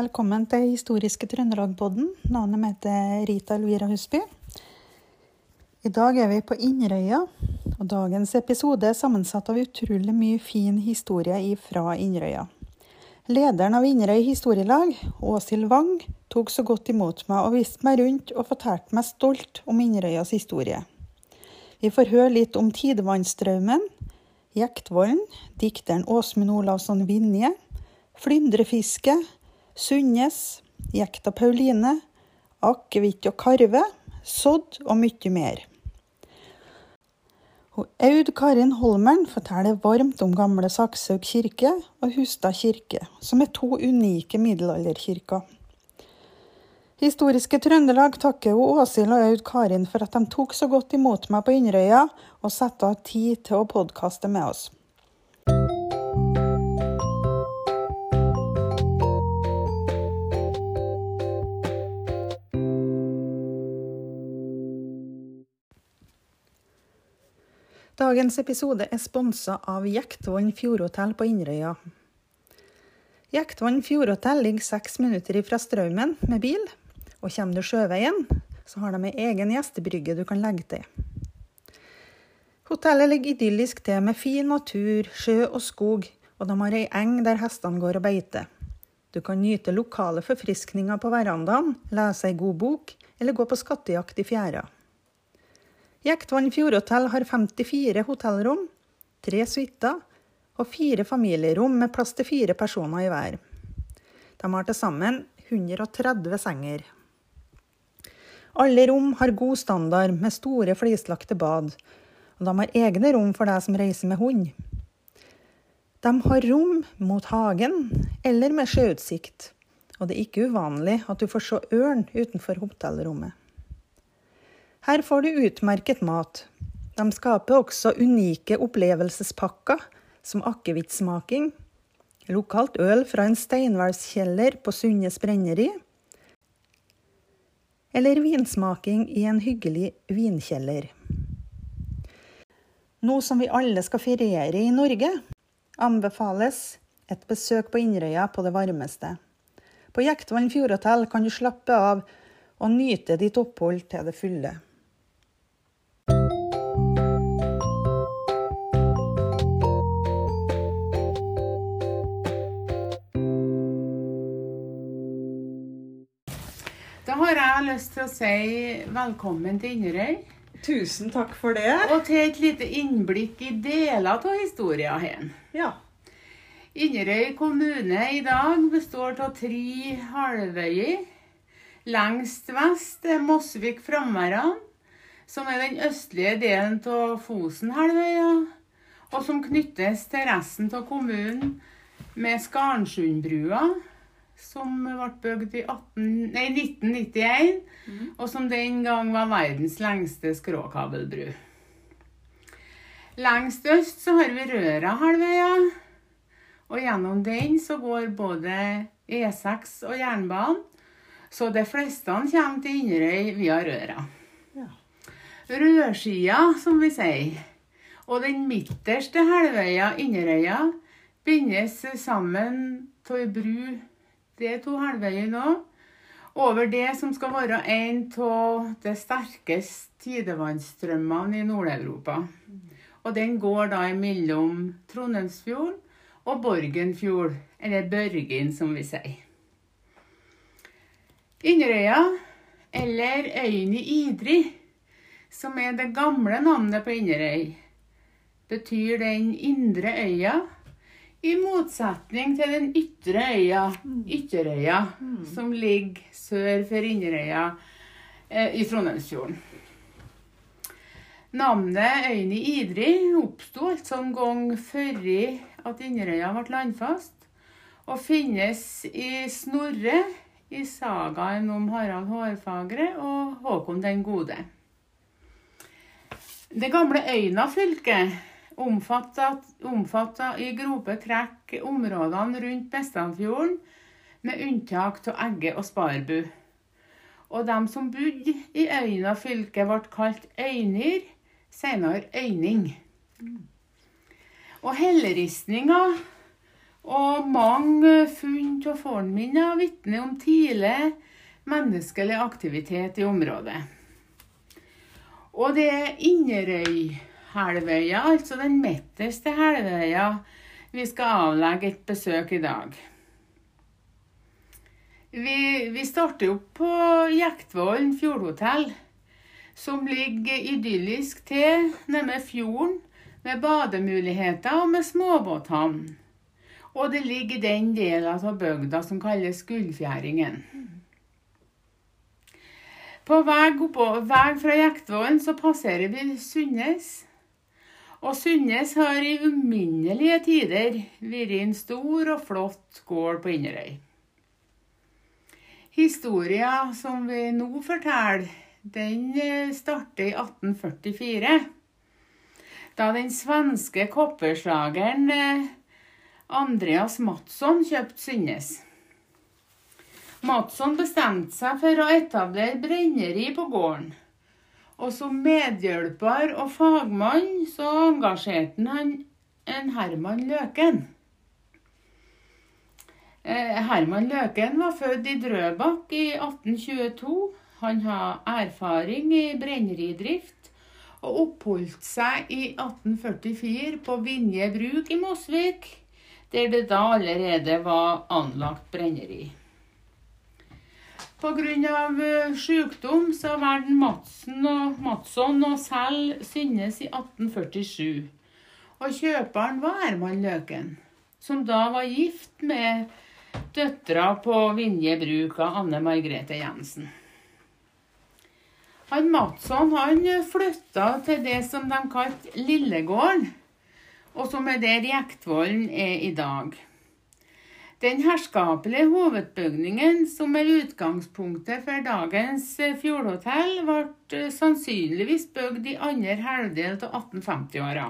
Velkommen til Historiske Trøndelag-podden. Navnet mitt er Rita Elvira Husby. I dag er vi på Inderøya, og dagens episode er sammensatt av utrolig mye fin historie fra Inderøya. Lederen av Inderøy historielag, Åshild Wang, tok så godt imot meg og viste meg rundt og fortalte meg stolt om Inderøyas historie. Vi får høre litt om tidevannsstraumen, Jektvollen, dikteren Åsmund Olavsson Vinje, flyndrefiske, Sundnes, Jekta Pauline, Akevitt og Karve, Sodd og mye mer. Og Aud Karin Holmern forteller varmt om gamle Sakshaug kirke og Hustad kirke, som er to unike middelalderkirker. Historiske Trøndelag takker Åshild og Aud Karin for at de tok så godt imot meg på Inderøya og satte av tid til å podkaste med oss. Dagens episode er sponsa av Jektvann fjordhotell på Inderøya. Jektvann fjordhotell ligger seks minutter fra Straumen med bil, og kommer du sjøveien, så har de ei egen gjestebrygge du kan legge til. Hotellet ligger idyllisk til med fin natur, sjø og skog, og de har ei eng der hestene går og beiter. Du kan nyte lokale forfriskninger på verandaen, lese ei god bok eller gå på skattejakt i fjæra. Jektvann fjordhotell har 54 hotellrom, tre suiter og fire familierom med plass til fire personer i hver. De har til sammen 130 senger. Alle rom har god standard med store flislagte bad, og de har egne rom for deg som reiser med hund. De har rom mot hagen eller med sjøutsikt, og det er ikke uvanlig at du får se ørn utenfor hotellrommet. Her får du utmerket mat. De skaper også unike opplevelsespakker, som akevittsmaking, lokalt øl fra en steinhvelvskjeller på Sunnes brenneri, eller vinsmaking i en hyggelig vinkjeller. Nå som vi alle skal feriere i Norge, anbefales et besøk på Inderøya på det varmeste. På Jektvann fjordhotell kan du slappe av og nyte ditt opphold til det fulle. Har jeg lyst til å si velkommen til Inderøy. Tusen takk for det. Og til et lite innblikk i deler av historien her. Ja. Inderøy kommune i dag består av tre halvøyer. Lengst vest er Mosvik-Framværan, som er den østlige delen av Fosenhalvøya, og som knyttes til resten av kommunen med Skarnsundbrua som ble bygd i 18, nei, 1991, mm. og som den gang var verdens lengste skråkabelbru. Lengst øst så har vi Røra-halvøya, og gjennom den så går både E6 og jernbanen, så de fleste kommer til Inderøy via Røra. Ja. Rødsida, som vi sier, og den midterste halvøya, Inderøya, bindes sammen av ei bru det er to halvveier nå. Over det som skal være en av de sterkeste tidevannsstrømmene i Nord-Europa. Og den går da mellom Trondheimsfjorden og Borgenfjord, eller Børgin, som vi sier. Inderøya, eller øyen i Idri, som er det gamle navnet på Inderøy, betyr den indre øya i motsetning til den ytre øya, mm. Ytterøya, mm. som ligger sør for Inderøya eh, i Trondheimsfjorden. Navnet øyen i Idri oppsto altså en gang før at Inderøya ble landfast, og finnes i Snorre i sagaen om Harald Hårfagre og Håkon den gode. Det gamle Øyna-fylket omfatta i grope trekk områdene rundt Bestandfjorden, med unntak av Egge og Sparbu. Og de som bodde i Øyna fylke, ble kalt øynir, senere øyning. Og helleristninga Og mange funn av fornminner vitner om tidlig menneskelig aktivitet i området. Og det er Inderøyhalvøya, altså den midterste halvøya, vi skal avlegge et besøk i dag. Vi, vi starter opp på Jektvollen fjordhotell, som ligger idyllisk til nærme fjorden, med bademuligheter og med småbåthavn. Og det ligger i den delen av bygda som kalles Gullfjæringen. På vei, fra Jektvollen passerer vi Sundnes. Og Sundnes har i uminnelige tider vært en stor og flott gård på Inderøy. Historia som vi nå forteller, den eh, starter i 1844. Da den svenske kopperslageren eh, Andreas Matsson kjøpte Synnes. Matsson bestemte seg for å etablere brenneri på gården. Og som medhjelper og fagmann så engasjerte han en Herman Løken. Eh, Herman Løken var født i Drøbak i 1822. Han har erfaring i brenneridrift og oppholdt seg i 1844 på Vinje bruk i Mosvik der det da allerede var anlagt brenneri. Pga. Eh, sykdom så valgte Madsen og Madsson å selge Synnes i 1847. Og kjøperen var Herman Løken, som da var gift med døtra på Vinje bruk av Anne Margrethe Jensen. Han Madsson han flytta til det som de kalte Lillegården og som er der Jektvollen er i dag. Den herskapelige hovedbygningen, som er utgangspunktet for dagens eh, fjordhotell, ble eh, sannsynligvis bygd i andre halvdel av 1850-åra.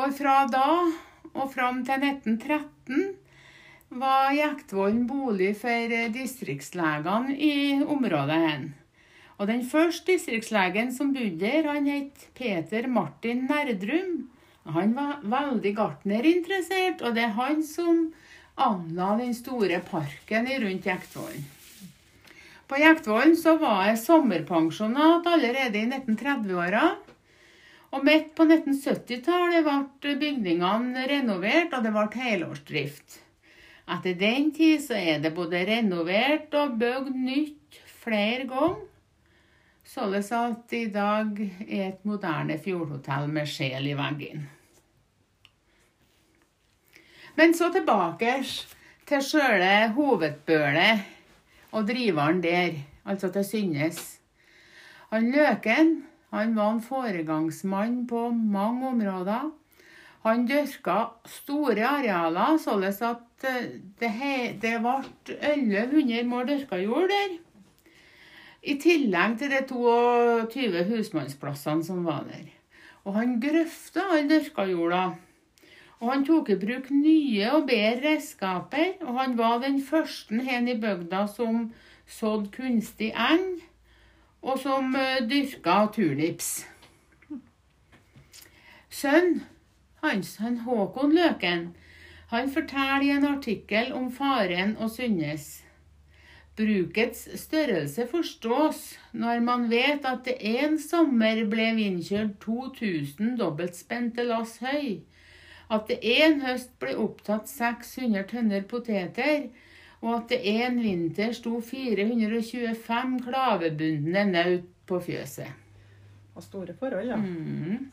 Og fra da og fram til 1913 var Jektvollen bolig for eh, distriktslegene i området. hen. Og Den første distriktslegen som bodde der, han het Peter Martin Nerdrum. Han var veldig gartnerinteressert, og det er han som anla den store parken rundt Jektvollen. På Jektvollen var jeg sommerpensjonat allerede i 1930-åra. Og midt på 1970-tallet ble bygningene renovert, og det ble helårsdrift. Etter den tid så er det både renovert og bygd nytt flere ganger. Således at i dag er et moderne fjordhotell med sjel i veggen. Men så tilbake til sjøle hovedbølet og driveren der, altså til Synnes. Han Løken han var en foregangsmann på mange områder. Han dyrka store arealer, således at det, det ble 1100 mål dyrka jord der. I tillegg til de 22 husmannsplassene som var der. Og han grøfta all dyrka jorda. Og han tok i bruk nye og bedre redskaper, og han var den første hen i bygda som sådde kunstig eng, og som uh, dyrka turnips. Sønn hans, han Håkon Løken, han forteller i en artikkel om faren og Synnes. Brukets størrelse forstås når man vet at det en sommer ble innkjørt 2000 dobbeltspente lass høy, at det en høst ble opptatt 600 tønner poteter, og at det en vinter sto 425 klavebundne naut på fjøset. Og store forhold, ja. Mm.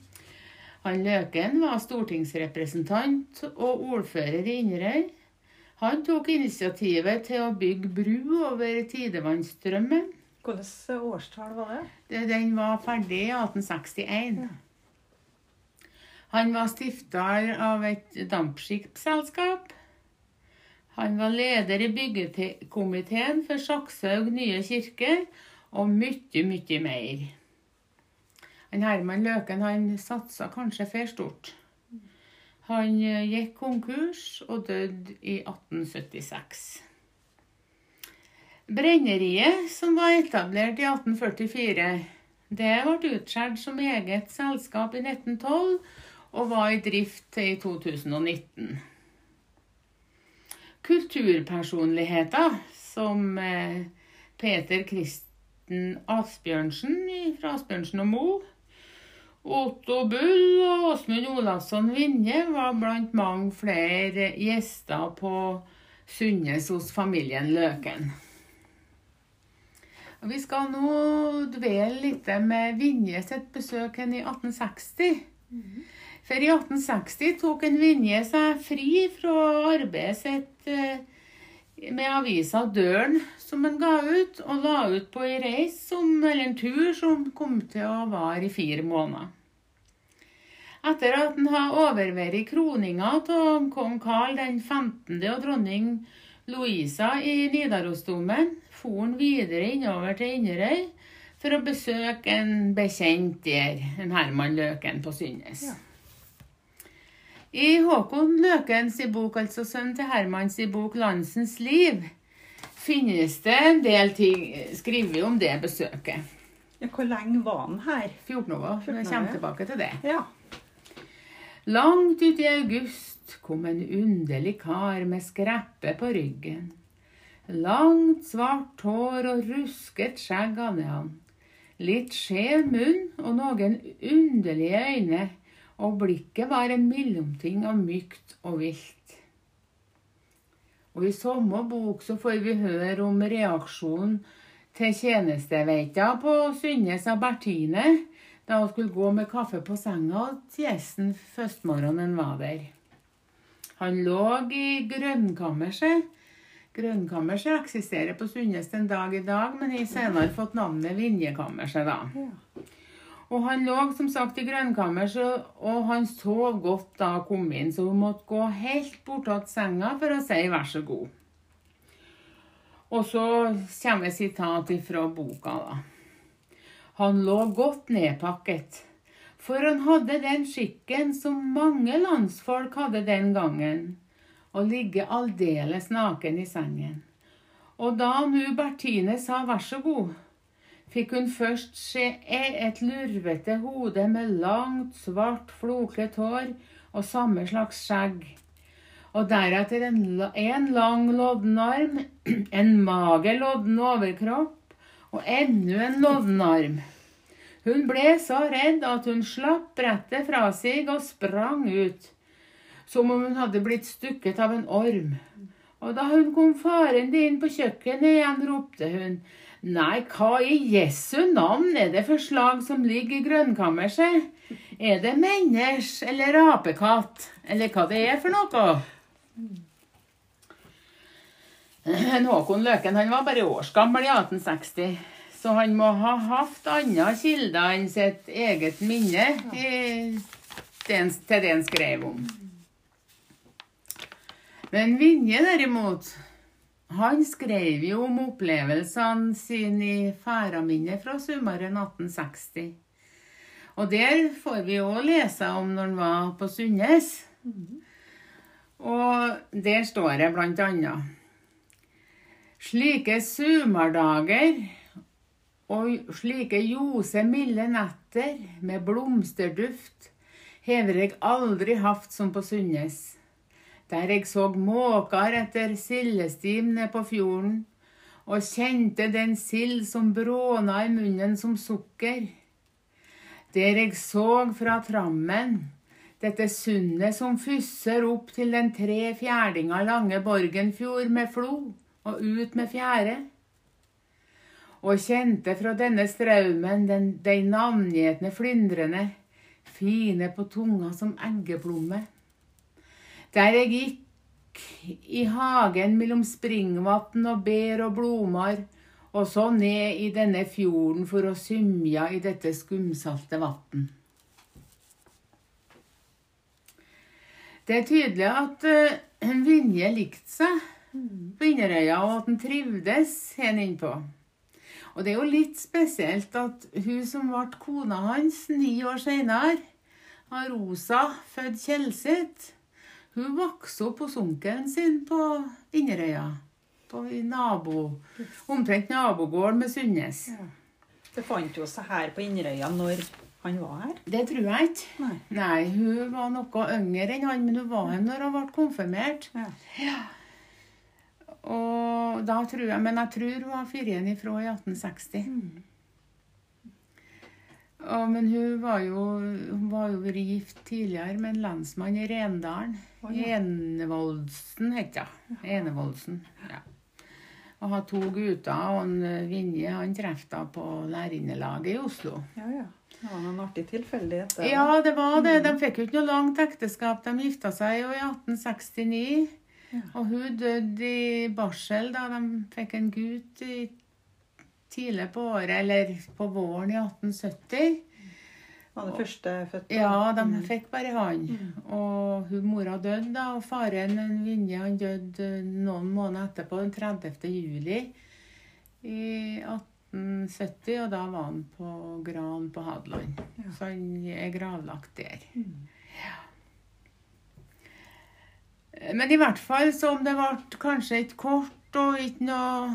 Han Løken var stortingsrepresentant og ordfører i Inderøy. Han tok initiativet til å bygge bru over tidevannsstrømmen. Hvilket årstall var det? Den var ferdig i 1861. Han var stifter av et dampskipsselskap. Han var leder i byggekomiteen for Sakshaug nye kirke, og mye, mye mer. Han Herman Løken han satsa kanskje for stort. Han eh, gikk konkurs og døde i 1876. Brenneriet, som var etablert i 1844, det ble utskjært som eget selskap i 1912 og var i drift i 2019. kulturpersonligheter som eh, Peter Kristen Asbjørnsen fra Asbjørnsen og Mo. Otto Bull og Åsmund Olavsson Vinje var blant mange flere gjester på Sunnes hos familien Løken. Vi skal nå dvele litt med Vinje sitt besøk i 1860. For i 1860 tok en Vinje seg fri fra arbeidet sitt eh, med avisa Døren, som han ga ut, og la ut på ei reis som, eller en tur som kom til å vare i fire måneder. Etter at han har overvært kroninga av kong Karl den 15. og dronning Louisa i Nidarosdomen, for han videre innover til Inderøy for å besøke en bekjent der, en Herman Løken på Synnes. Ja. I Håkon Løkens bok, altså sønnen til Hermans i bok 'Landsens liv', finnes det en del ting skrevet om det besøket. Ja, hvor lenge var han her? 14 år. 14 år, Jeg kommer tilbake til det. Ja. Langt ut i august kom en underlig kar med skreppe på ryggen. Langt, svart hår og rusket skjegg hadde han. Litt skjev munn og noen underlige øyne, og blikket var en mellomting av mykt og vilt. Og i samme bok så får vi høre om reaksjonen til tjenesteveita på Synnes av Bertine da hun skulle gå med kaffe på senga til gjesten førstmorgenen var der. Han lå i grønnkammerset. Grønnkammerset eksisterer på Sundnes den dag i dag, men har senere fått navnet Vinjekammerset, da. Og han lå som sagt i grønnkammerset, og han sov godt da hun kom inn, så hun måtte gå helt bortåt senga for å si vær så god. Og så kommer sitat ifra boka, da. Han lå godt nedpakket, for han hadde den skikken som mange landsfolk hadde den gangen, å ligge aldeles naken i sengen. Og da nu Bertine sa vær så god, fikk hun først se e- et lurvete hode med langt, svart, floket hår og samme slags skjegg. Og deretter en, en lang, lodden arm, en mager, lodden overkropp og enda en lodden arm. Hun ble så redd at hun slapp brettet fra seg og sprang ut, som om hun hadde blitt stukket av en orm. Og da hun kom farende inn på kjøkkenet igjen, ropte hun, Nei, hva i Jesu navn er det for slag som ligger i grønnkammerset? Er det mennesk eller apekatt, eller hva det er for noe? Håkon Løken han var bare årsgammel i 1860, så han må ha hatt andre kilder enn sitt eget minne til det han skrev om. Men Vinje derimot, han skrev jo om opplevelsene sine i færaminnet fra sommeren 1860. Og der får vi òg lese om når han var på Sunnes. Og der står det blant annet Slike sumardager og slike ljose, milde netter med blomsterduft hever jeg aldri hatt som på Sunnes der jeg så måker etter sildestim ned på fjorden, og kjente den sild som bråna i munnen som sukker. Der jeg så fra trammen dette sundet som fysser opp til den tre fjerdinger lange Borgenfjord med flo og ut med fjære. Og kjente fra denne straumen den, de navngjetne flyndrene, fine på tunga som eggeplomme. Der jeg gikk i hagen mellom springvatn og bær og blomar, og så ned i denne fjorden for å symja i dette skumsalte vatn. Det er tydelig at uh, en Vinje likte seg på Inderøya, og at han trivdes her innpå. Og det er jo litt spesielt at hun som ble kona hans ni år seinere, Rosa født Kjelseth. Hun vokste opp hos onkelen sin på Inderøya. På nabo, omtrent nabogården med Sunnes. Det fant jo seg her på Inderøya når han var her. Det tror jeg ikke. Nei. Nei, hun var noe yngre enn han, men hun var her når hun ble konfirmert. Ja. Og da tror jeg, Men jeg tror hun har fyrt ifra i 1860. Og, men hun var jo hun var jo vært gift tidligere med en lensmann i Rendalen. Oh, ja. Enevoldsen het hun. Enevoldsen. Ja. Og har to gutter, og en Vinje han traff da på lærerinnelaget i Oslo. Ja, ja. Det var noen artig tilfeldighet. Ja, det var det. De fikk jo ikke noe langt ekteskap. De gifta seg jo i 1869. Ja. Og hun døde i barsel da de fikk en gutt i, tidlig på året, eller på våren i 1870. Var det første født? Ja, de Mm. fikk bare han. Og hun mora døde, da, og faren en Vinje han døde noen måneder etterpå, den 30. juli i 1870. Og da var han på Gran på Hadeland. Ja. Så han er gravlagt der. Mm. Men i hvert fall så om det ble kanskje et kort og ikke noe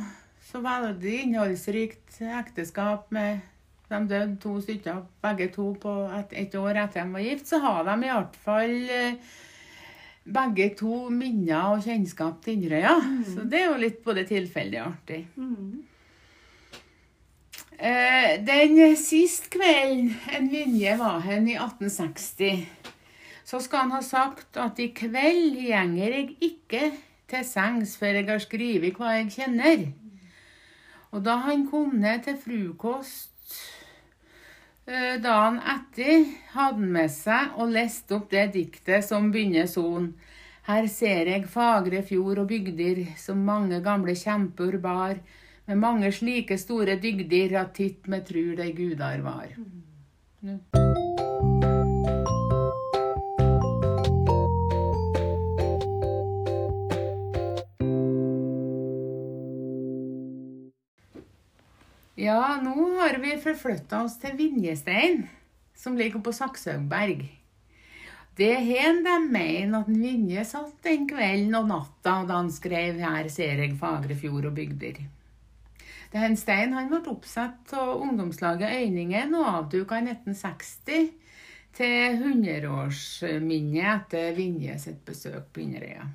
så veldig innholdsrikt ekteskap med De døde to stykker, begge to på et, et år etter de var gift, så har de i hvert fall eh, begge to minner og kjennskap til Inderøya. Så det er jo litt både tilfeldig og artig. Mm. Eh, den siste kvelden en Vinje var hen i 1860, så skal han ha sagt at i kveld gjenger jeg ikke til sengs før jeg har skrevet hva jeg kjenner. Og da han kom ned til frokost eh, dagen etter, hadde han med seg og leste opp det diktet som begynner sånn. Her ser jeg fagre fjord og bygder som mange gamle kjemper bar, med mange slike store dygder at titt med trur de gudar var. Nu. Ja, nå har vi forflytta oss til Vinjestein, som ligger på Sakshaugberg. Det er her de mener at Vinje satt den kvelden og natta da han skrev 'Her ser jeg fagre fjord og bygder'. Det er en stein han ble oppsatt av ungdomslaget Øyningen og avduka i 1960 til 100-årsminnet etter Vinje sitt besøk på Inderøya.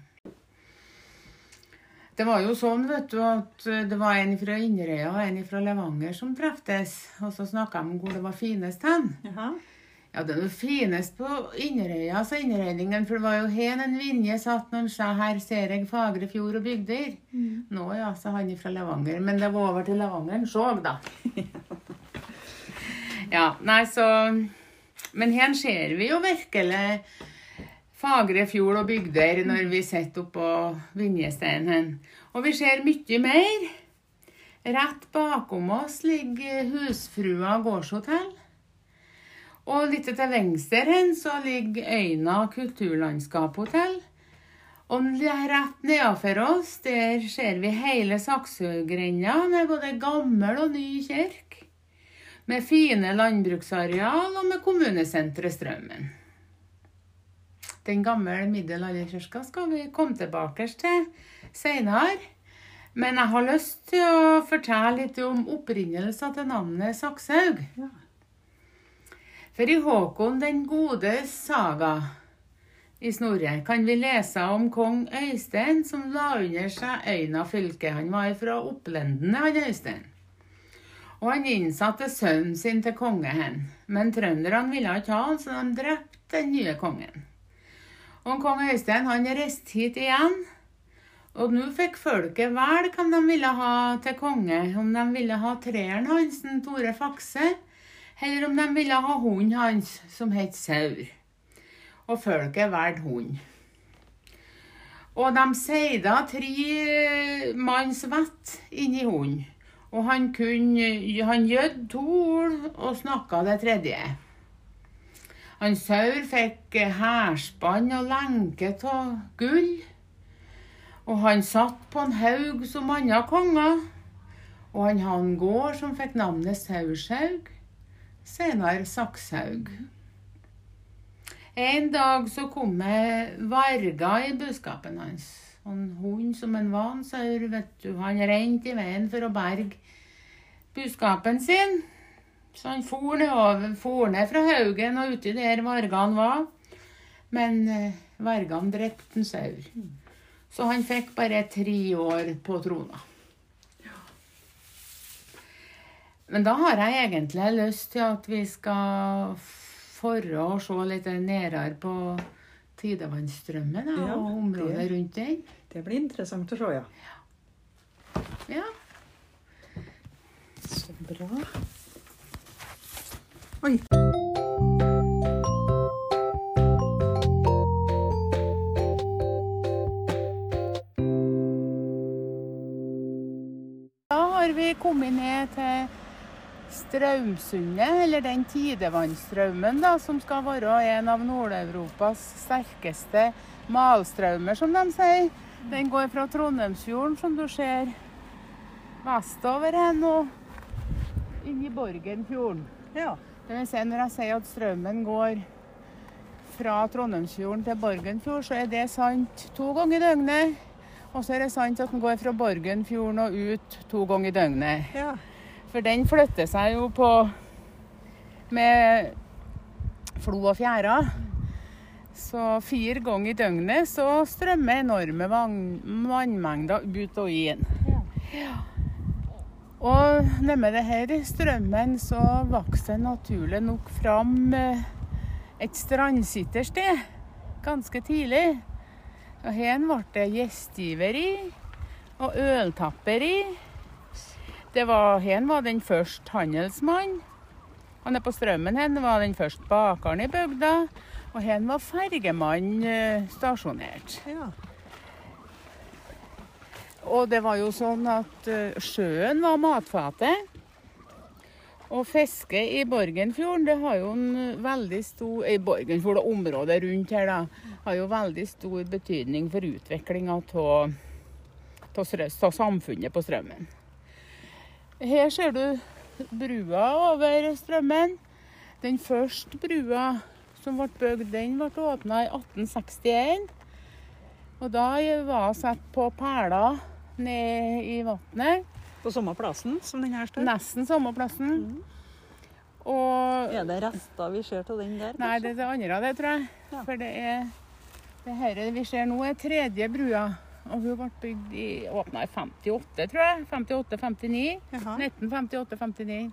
Det var jo sånn vet du, at det var en fra Inderøya og en fra Levanger som treftes, og så snakka de om hvor det var finest hen. Jaha. Ja, det var finest på Inderøya, sa innredningen, for det var jo hen en Vinje satt når han sa 'her ser jeg fagre fjord og bygder'. Nå ja, sa han fra Levanger, men det var over til Levanger han så, da. ja, nei, så Men her ser vi jo virkelig fagre fjord og bygder når vi sitter oppå Vinjesteinen. Og vi ser mye mer. Rett bakom oss ligger Husfrua gårdshotell. Og litt til venstre hen så ligger Øyna kulturlandskaphotell. Og rett nedenfor oss der ser vi hele Saksøgrenda med både gammel og ny kirke. Med fine landbruksareal og med kommunesenteret Strømmen. Den gamle middelalderkirka skal vi komme tilbake til seinere. Men jeg har lyst til å fortelle litt om opprinnelsen til navnet Sakshaug. Ja. For i Håkon den godes saga i Snorre kan vi lese om kong Øystein som la under seg Øyna fylke. Han var fra opplendene, han Øystein. Og han innsatte sønnen sin til konge hen. Men trønderne ville ikke ha han, så de drepte den nye kongen. Og kong Øystein han reiste hit igjen. Og nå fikk folket velge hvem de ville ha til konge. Om de ville ha treeren hans, Tore Fakse, eller om de ville ha hunden hans, som het Saur. Og folket valgte hund. Og de seida tre manns vett inni hunden. Og han kunne Han gjød to ord og snakka det tredje. Han Saur fikk hærspann og lenke av gull. Og han satt på en haug som andre konger. Og han hadde en gård som fikk navnet Saurshaug, senere Sakshaug. En dag så kom det varger i buskapen hans. Og En hund som en van saur, vet du. Han rente i veien for å berge buskapen sin. Så han for nedover, for ned fra haugen og uti der vargene var. Men eh, vargene drepte en saur. Så han fikk bare tre år på trona. Men da har jeg egentlig lyst til at vi skal forre og se litt nærmere på tidevannstrømmen da, Ja, og området det- rundt den. Det blir interessant å se, ja. Ja. Så bra. Oi. Da har vi kommet ned til Straumsundet, eller den tidevannsstraumen da, som skal være en av Nord-Europas sterkeste malstraumer, som de sier. Den går fra Trondheimsfjorden, som du ser vestover hen, og inn i Borgenfjorden. Ja. Det vil si, når jeg sier at strømmen går fra Trondheimsfjorden til Borgenfjord, så er det sant to ganger i døgnet. Og så er det sant at den går fra Borgenfjorden og ut to ganger i døgnet. ja. For den flytter seg jo på med flo og fjæra. Så fire ganger i døgnet så strømmer enorme vannmengder ut og inn. Ja. Og med det her strømmen så vokste det naturlig nok fram eh, et strandsittersted ganske tidlig. Og her ble det gjestgiveri og øltapperi. Det var, her var den første handelsmann. Og er på strømmen her var den første bakeren i bygda. Og her var fergemann eh, stasjonert. ja. Og det var jo sånn at eh, sjøen var matfatet. Og fiske i Borgenfjorden, det har jo en veldig stor I Borgenfjord og området rundt her, da, har jo veldig stor betydning for utviklinga av samfunnet på Strømmen. Her ser du brua over Strømmen. Den første brua som ble bygd, den ble åpna i 1861. Og da var jeg satt på perler ned i vannet. På samme plassen som den her står? Nesten samme plassen. Og Er det rester vi ser til den der? Nei, det er det andre av det, tror jeg. Ja. For det er det her vi ser nå, er tredje brua. Og hun ble bygd i, åpna i 58, tror jeg. 58-59. Jaha. 1958-59.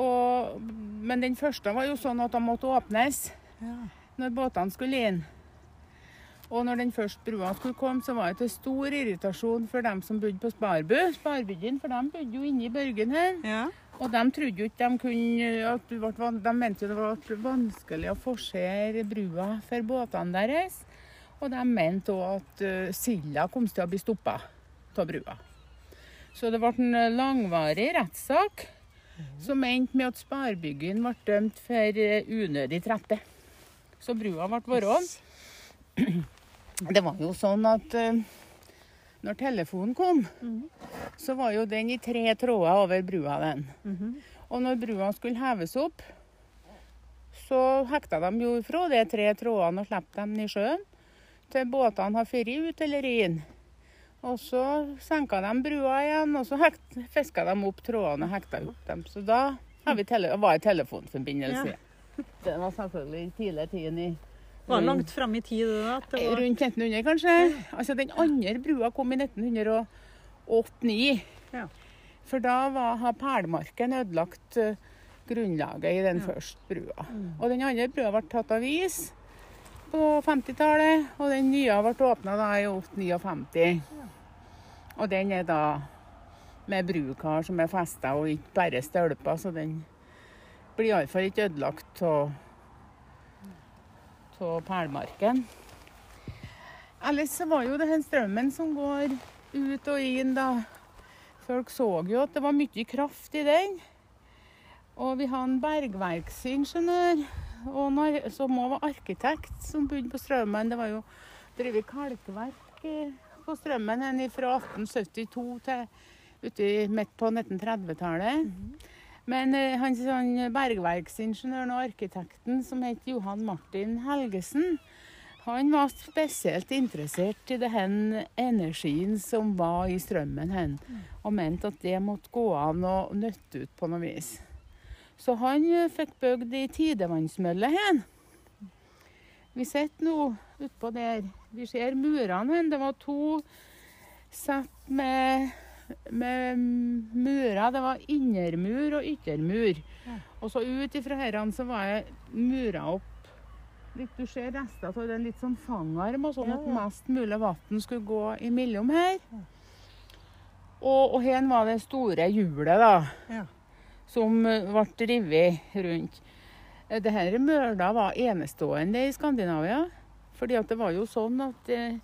Og, men den første var jo sånn at de måtte åpnes Ja. når båtene skulle inn. Og når den første brua skulle komme, så var det til stor irritasjon for dem som bodde på Sparbu. Sparbygden, for de bodde jo inne i Børgen her. ja. Og de trodde jo ikke de kunne at det ble, De mente det ble vanskelig å forsere brua for båtene deres. Og de mente òg at uh, silda kom til å bli stoppa av brua. Så det ble en eh, langvarig rettssak som endte med at Sparbyggen ble dømt for eh, unødig trette. Så brua ble værende. Det var jo sånn at eh, når telefonen kom, så var jo den i tre tråder over brua. den. Mhm. Og når brua skulle heves opp, så hekta de jo ifra de tre trådene og slapp dem i sjøen til båtene har feri ut eller inn. Og så senka de brua igjen, og så hekt, fiska de opp trådene og hekta opp dem. Så da har vi tele var det telefonforbindelse. Det var selvfølgelig tidlig tiden i Var det langt fram i tid da? det var... Rundt 1900, kanskje. Altså, den andre brua kom i 1908-9. Ja. For da var, har Perlemarken ødelagt eh, grunnlaget i den Ja. første brua. Mm. Og den andre brua ble tatt av is på 50-tallet, og den nye ble åpna i 859. Og den er da med brukar som er festa, og ikke bare stølper, så den blir iallfall ikke ødelagt av av Perlmarken. Ellers så var jo det den strømmen som går ut og inn, da. Folk så jo at det var mye kraft i den. Og vi har en bergverksingeniør ar- som òg var arkitekt, som bodde på Strømmen. Det var jo drevet kalkverk på Strømmen fra 1872 til uti midt på 1930-tallet. Men eh, han, han bergverksingeniøren og arkitekten som het Johan Martin Helgesen, han var spesielt interessert i den energien som var i strømmen hen, og mente at det måtte gå an å nøtte ut på noe vis. Så han eh, fikk bygd ei tidevannsmølle hen. Vi sitter nå utpå der. Vi ser murene hen. Det var to sett med, med murer. Det var innermur og yttermur. Ja. Og så ut ifra herren så var jeg mura opp. Litt, du ser rester av den litt sånn fangarm, og sånn Ja, at mest mulig vann skulle gå imellom her. Og, og her var det store hjulet, da Ja. som eh, ble revet rundt. Eh, Det her møla var enestående i Skandinavia. Fordi at det var jo sånn at eh,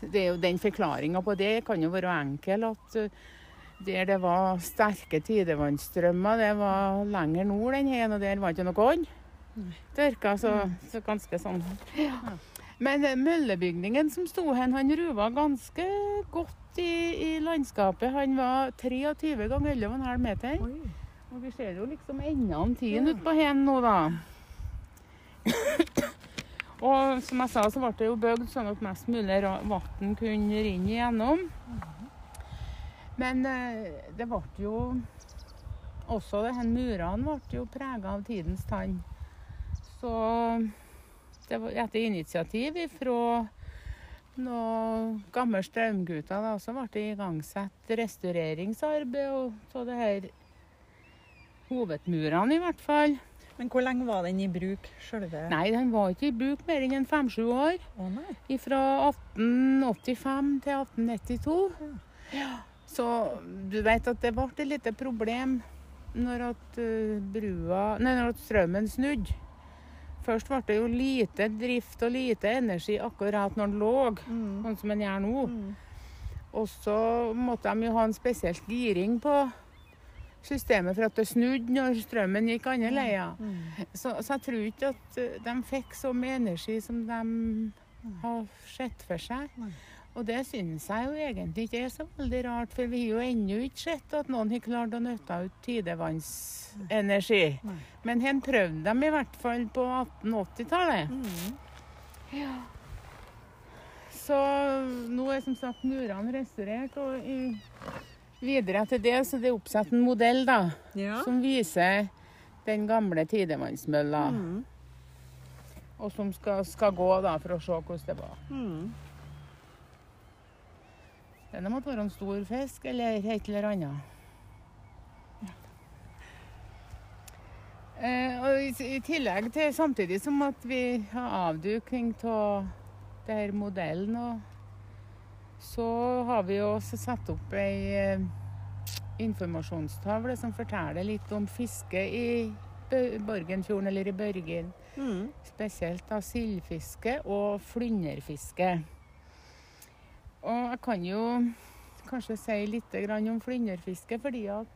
det er jo Den forklaringa på det kan jo være enkel. At eh, der det var sterke tidevannsstrømmer, det var lenger nord enn her, og der var ikke noe ånd. Det virka så, så ganske sånn. Ja. Men eh, møllebygningen som sto hen, han ruva ganske godt i, i landskapet. Han var 23 ganger 11,5 meter. Oi. Og vi ser jo liksom endene tiden Ja. utpå hen nå, da. Og som jeg sa, så ble det jo bygd sånn at mest mulig vann kunne renne igjennom. Men eh, det ble jo Også de her murene ble jo prega av tidens tann. Så det var etter initiativ fra noen gamle strømgutter da, så ble det igangsatt restaureringsarbeid av det her hovedmurene i hvert fall. Men hvor lenge var den i bruk, sjølve Nei, den var ikke i bruk mer enn en fem-sju år. Å nei. Fra 1885 til 1892. Ja. Så du vet at det ble et lite problem når at, eh, brua, nei, når at strømmen snudde. Først ble det jo lite drift og lite energi akkurat når den lå, Mm. sånn som den gjør nå. Mm. Og så måtte de jo ha en spesielt giring på systemet for at det snudde når strømmen gikk andre leia. Mm. Så, så jeg tror ikke at eh, de fikk så mye energi som de har sett for seg. Og det syns jeg jo egentlig ikke er så veldig rart, for vi har jo ennå ikke sett at noen har klart å nytte ut tidevannsenergi. Men hen prøvde dem i hvert fall på 1880-tallet. Mm. Så nå er som sagt murene restaurert, og i, videre etter det så det er oppsatt en modell da, Ja. som viser den gamle tidemannsmølla. Mm. Og som skal, skal gå da for å se hvordan det var. Mm. Det måtte være en stor fisk eller et eller annet. Eh, og i, tillegg til samtidig som at vi har avduking av denne modellen, og så har vi jo også satt opp ei eh, informasjonstavle som forteller litt om fiske i Borgenfjorden eller i Børgin. Mm. Spesielt da sildfiske og flynderfiske. Og jeg kan jo kanskje si litt om flynderfiske, fordi at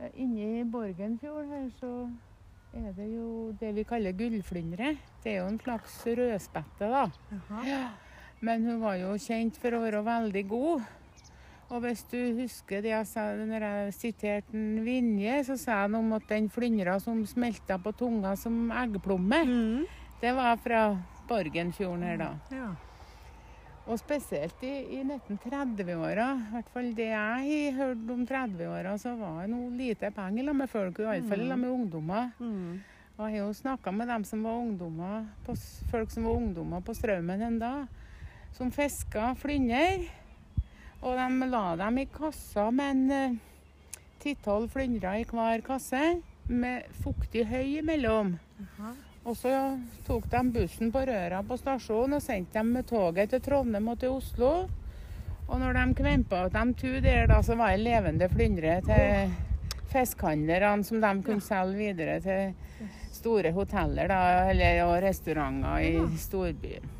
eh, inni Borgenfjorden her så er det jo det vi kaller gullflyndre. Det er jo en slags rødspette, da. Jaha. Men hun var jo kjent for å være veldig god. Og hvis du husker det jeg sa når jeg siterte Vinje, så sa han om at den flyndra som smelta på tunga som eggplomme, Mm. det var fra Borgenfjorden her, da. Ja. Og spesielt i, i 1930-åra, i hvert fall det jeg har hørt om 30-åra, så var det noe lite penger sammen med folk, i alle fall Mm. sammen med ungdommer. Mm. Og jeg har jo snakka med dem som var ungdommer, på, folk som var ungdommer på Straumen en dag, som fiska flynder. Og de la dem i kassa med en ti-tolv flyndre i hver kasse, med fuktig høy imellom. Jaha. Og så tok de bussen på Røra på stasjonen og sendte dem med toget til Trondheim og til Oslo. Og når de kvempa ut de to der, da, så var det levende flyndre til fiskehandlerne som de kunne selge videre til store hoteller da, eller, og restauranter i storbyen.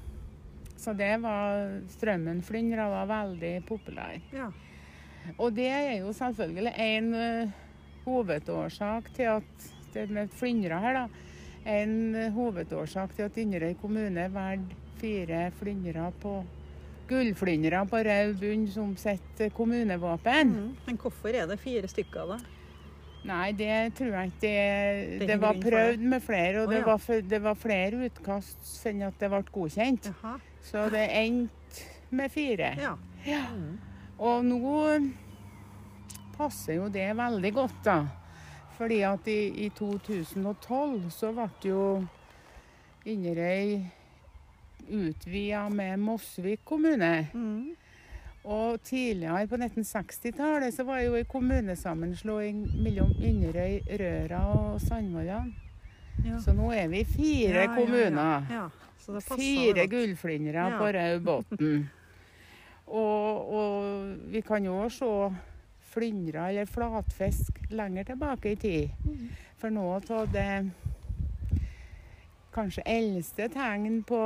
Så det var Strømmen-flyndre var veldig populær. Ja. Og det er jo selvfølgelig en eh, hovedårsak til at det med flyndra her, da. En hovedårsak til at Inderøy kommune valgte fire flyndre på gullflyndre på rød bunn som sitt kommunevåpen. Mm. Men hvorfor er det fire stykker, da? Nei, det tror jeg ikke det, Det det var prøvd med flere, og Å, det, var, det var flere utkast enn at det ble godkjent. Jaha. Så det endte med fire. Ja. Ja. Mm. Og nå passer jo det veldig godt, da. Fordi at i, i 2012 så ble jo Inderøy utvida med Mosvik kommune. Mm. Og tidligere på 1960-tallet så var det jo en kommunesammenslåing mellom Inderøy, Røra og Sandvollan. Ja. Så nå er vi fire Ja, kommuner. Ja, Fire gullflyndre Ja. på Raubotn. Og, og vi kan jo se flyndre eller flatfisk lenger tilbake i tid. Mhm. For noe av det kanskje eldste tegn på,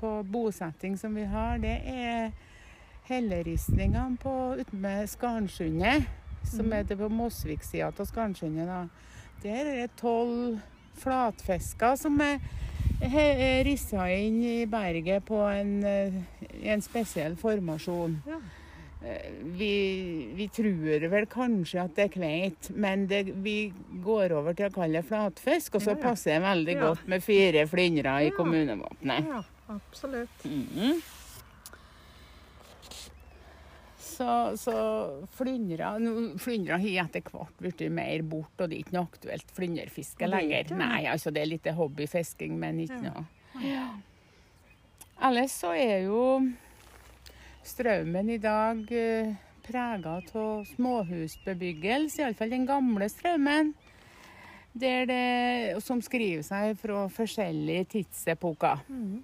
på bosetting som vi har, det er helleristningene på med Skarnsundet, som Mhm. er det på Mosvik-sida av Skarnsundet. Der er det tolv flatfisker som er rissa inn i berget på en, eh, en spesiell formasjon. Ja. Eh, Vi, vi tror vel kanskje at det er kveit, men det, vi går over til å kalle det flatfisk, og så Ja, ja. passer det veldig Ja. godt med fire flyndre i kommunevåpenet. ja, absolutt. Mhm. Så, så flyndra Flyndre har etter hvert blitt mer bort, og det er ikke noe aktuelt er lenger. Nei, altså det er litt hobbyfisking, men ikke noe. Ja. Ellers så er jo strømmen i dag uh, prega av småhusbebyggelse, iallfall den gamle strømmen. Det, som skriver seg fra forskjellige tidsepoker. Mm.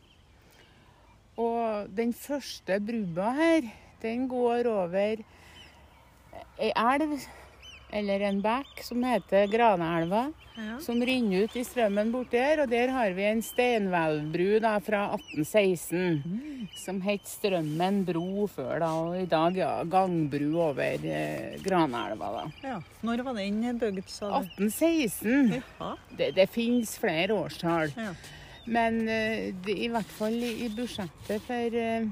Og den første brua her, den går over ei elv, eller en bekk, som heter Graneelva. Ja. Som renner ut i strømmen borti her. Og der har vi en steinhvelvbru fra 1816. Mm. Som het Strømmen bro før, da. Og i dag ja, gangbru over eh, Graneelva, da. ja. Når var den bygd, sa du? 1816. Ja. Det, det finnes flere årstall. ja. Men eh, det, i hvert fall i, i budsjettet for, eh,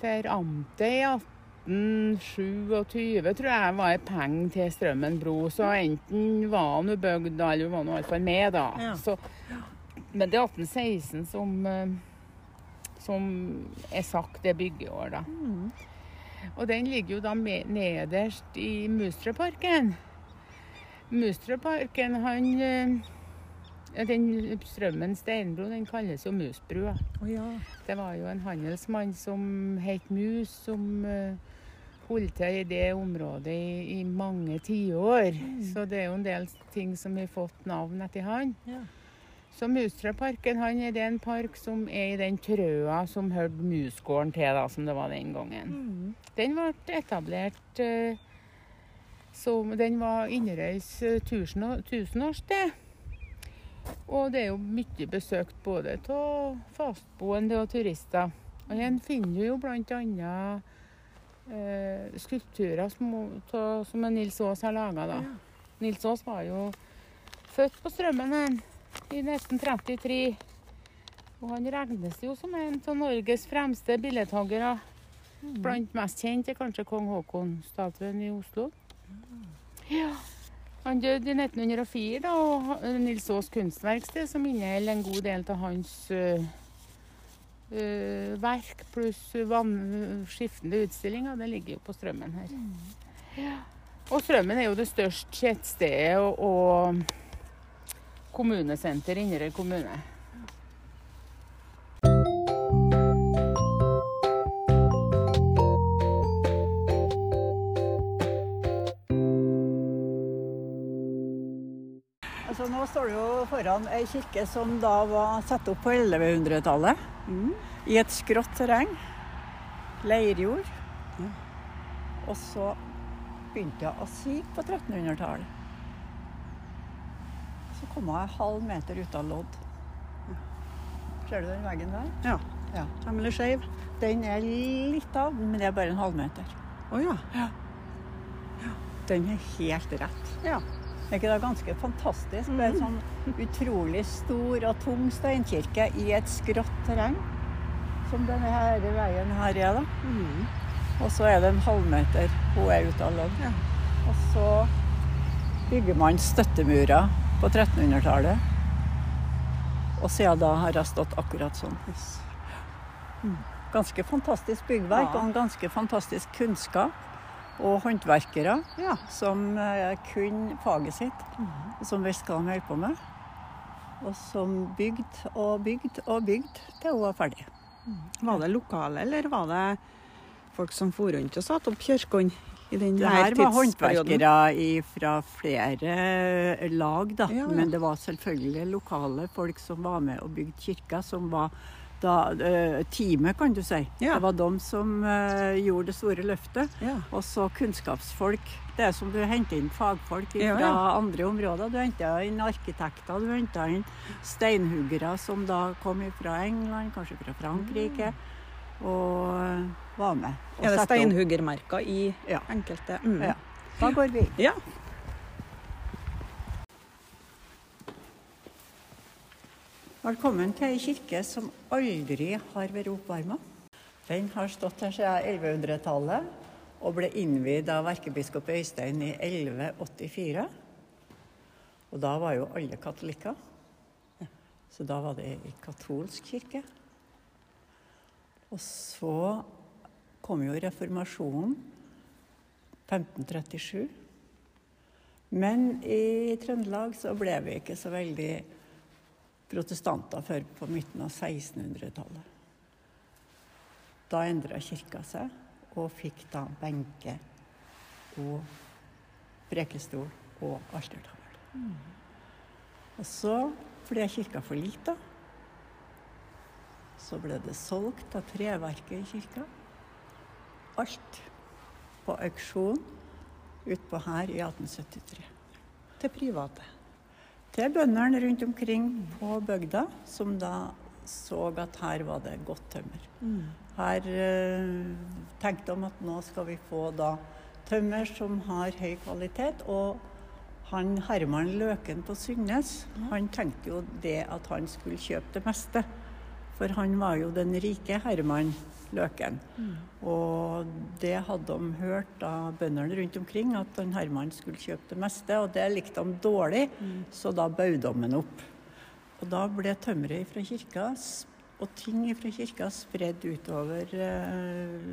for amtet i 1827, tror jeg, var det penger til Strømmen bro. Så enten var han jo bygd, eller var han i hvert fall med, da. Ja. Så, men det er 1816 som, eh, som er sagt det byggeår, da. Mm. Og den ligger jo da nederst i Mustreparken. Mustreparken, han eh, ja, Den Strømmen steinbro, den kalles jo Musbrua. Oh, ja. Det var jo en handelsmann som het Mus, som uh, holdt til i det området i, i mange tiår. Så det er jo en del ting som har fått navn etter han. ja. Så Mustraparken han er det en park som er i den trøa som hørte Musgården til, da, som det var den gangen. Mm. Den ble etablert uh, som Den var Inderøys eh, tusen- tusenårssted. Og det er jo mye besøkt både av fastboende og turister. Og en finner jo bl.a. Eh, skulpturer som, to, som Nils Aas har laga. Ja. Nils Aas var jo født på Strømmen her, i 1933. Og han regnes jo som en av Norges fremste billedhoggere. Mm. Blant mest kjent er kanskje kong Haakon-statuen i Oslo. Ja. Han døde i 1904, da, og Nils Aas kunstverksted, som inneholder en god del av hans uh, verk, pluss vann- skiftende utstillinger, det ligger jo på Strømmen her. Ja. Og Strømmen er jo det største tettstedet og, og kommunesenter i Inderøy kommune. Altså, nå står du jo foran ei kirke som da var satt opp på 1100-tallet. I et skrått terreng. Leirjord. Og så begynte jeg å sige på 1300-tallet. Så kom jeg en halv meter ut av lodd. Ser du den veggen der? Ja. Ja. Temmelig skeiv. Den er litt av, men det er bare en halvmeter. Å ja. Den er helt rett. Ja. Er ikke det ganske fantastisk? Er en sånn utrolig stor og tung steinkirke i et skrått terreng. Som denne her veien her er, da. Mm. Og så er det en halvmeter hun er ute av lønn. Ja. Og så bygger man støttemurer på 1300-tallet. Og siden da har jeg stått akkurat sånn. Ganske fantastisk byggverk Ja. og en ganske fantastisk kunnskap. Og håndverkere Ja. som eh, kunne faget sitt, mm. som visste hva de holdt på med. Og som bygde og bygde og bygde til hun var ferdig. Var det lokale, eller var det folk som for rundt og satte opp kirkene i den Det her her var håndverkere fra flere lag, da. Ja, ja. Men det var selvfølgelig lokale folk som var med og bygde kirka, som var da eh, teamet, kan du si. Ja. Det var de som uh, gjorde det store løftet. Ja. Og så kunnskapsfolk. Det er som du henter inn fagfolk fra Ja, andre områder. Du henter inn arkitekter, du henter inn steinhuggere som da kom fra England, kanskje fra Frankrike, og eh, var med. og ja, det er steinhuggermerker i Ja. enkelte? Mm. Ja. Da går vi. Ja. Velkommen til ei kirke som aldri har vært oppvarma. Den har stått her siden 1100-tallet og ble innvidd av erkebiskop Øystein i 1184. Og da var jo alle katolikker. Så da var det ei katolsk kirke. Og så kom jo reformasjonen 1537. Men i Trøndelag så ble vi ikke så veldig protestanter før på midten av 1600-tallet. Da endra kirka seg, og fikk da benke og prekestol og altertavle. Og så ble kirka for lita. Så ble det solgt av treverket i kirka. Alt på auksjon utpå her i 1873 Til private. Til bøndene rundt omkring på bygda, som da så at her var det godt tømmer. Her eh, tenkte de at nå skal vi få da tømmer som har høy kvalitet. Og han Herman Løken på Sundnes, han tenkte jo det at han skulle kjøpe det meste. For han var jo den rike Herman Løken. Og det hadde de hørt av bøndene rundt omkring, at den Herman skulle kjøpe det meste. Og det likte de dårlig, så da bød de ham opp. Og da ble tømmeret fra kirka og ting fra kirka spredd utover eh,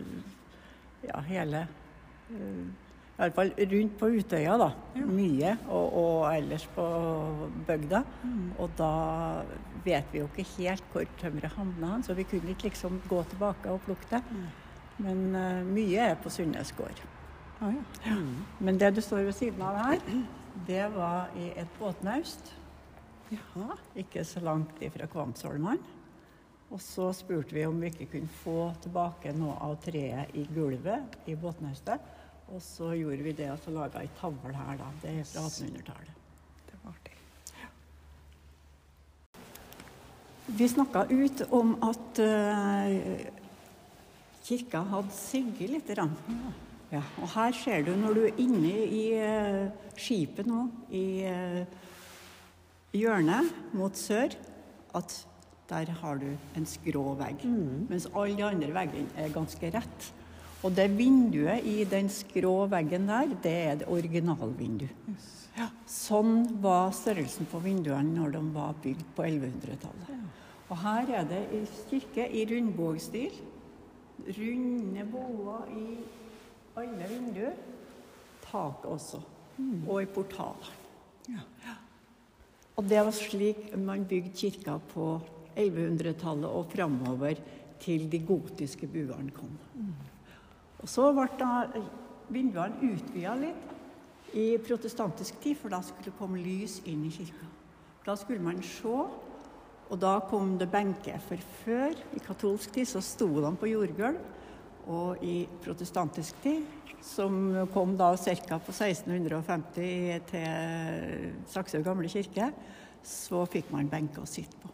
ja, hele i alle fall rundt på Utøya, da. Mye. Og, og ellers på bygda. Og da vet vi jo ikke helt hvor tømmeret havna, så vi kunne ikke liksom gå tilbake og plukke det. Men uh, mye er på Sundnes gård. Ah, ja. Men det du står ved siden av her, det var i et båtnaust. Jaha. Ikke så langt ifra Kvamsholmen. Og så spurte vi om vi ikke kunne få tilbake noe av treet i gulvet i båtnaustet. Og så gjorde vi det og så laga ei tavle her, da. Det er fra 1800-tallet. Det var artig. Vi snakka ut om at uh, kirka hadde siget lite grann. Ja, og her ser du, når du er inne i uh, skipet nå, i uh, hjørnet mot sør, at der har du en skrå vegg. Mens alle de andre veggene er ganske rett. Og det vinduet i den skrå veggen der, det er det originalvinduet. Ja, sånn var størrelsen på vinduene når de var bygd på 1100-tallet. Og her er det i kirke i rundbogstil. Runde boer i alle vinduer. Taket også. Og i portalene. Og det var slik man bygde kirka på 1100-tallet og framover til de gotiske buene kom. Og så ble vinduene utvida litt i protestantisk tid, for da skulle det komme lys inn i kirka. Da skulle man se, og da kom det benker. For før, i katolsk tid, så sto de på jordgulv. Og i protestantisk tid, som kom da ca. på 1650 til Saksøy gamle kirke, så fikk man benker å sitte på.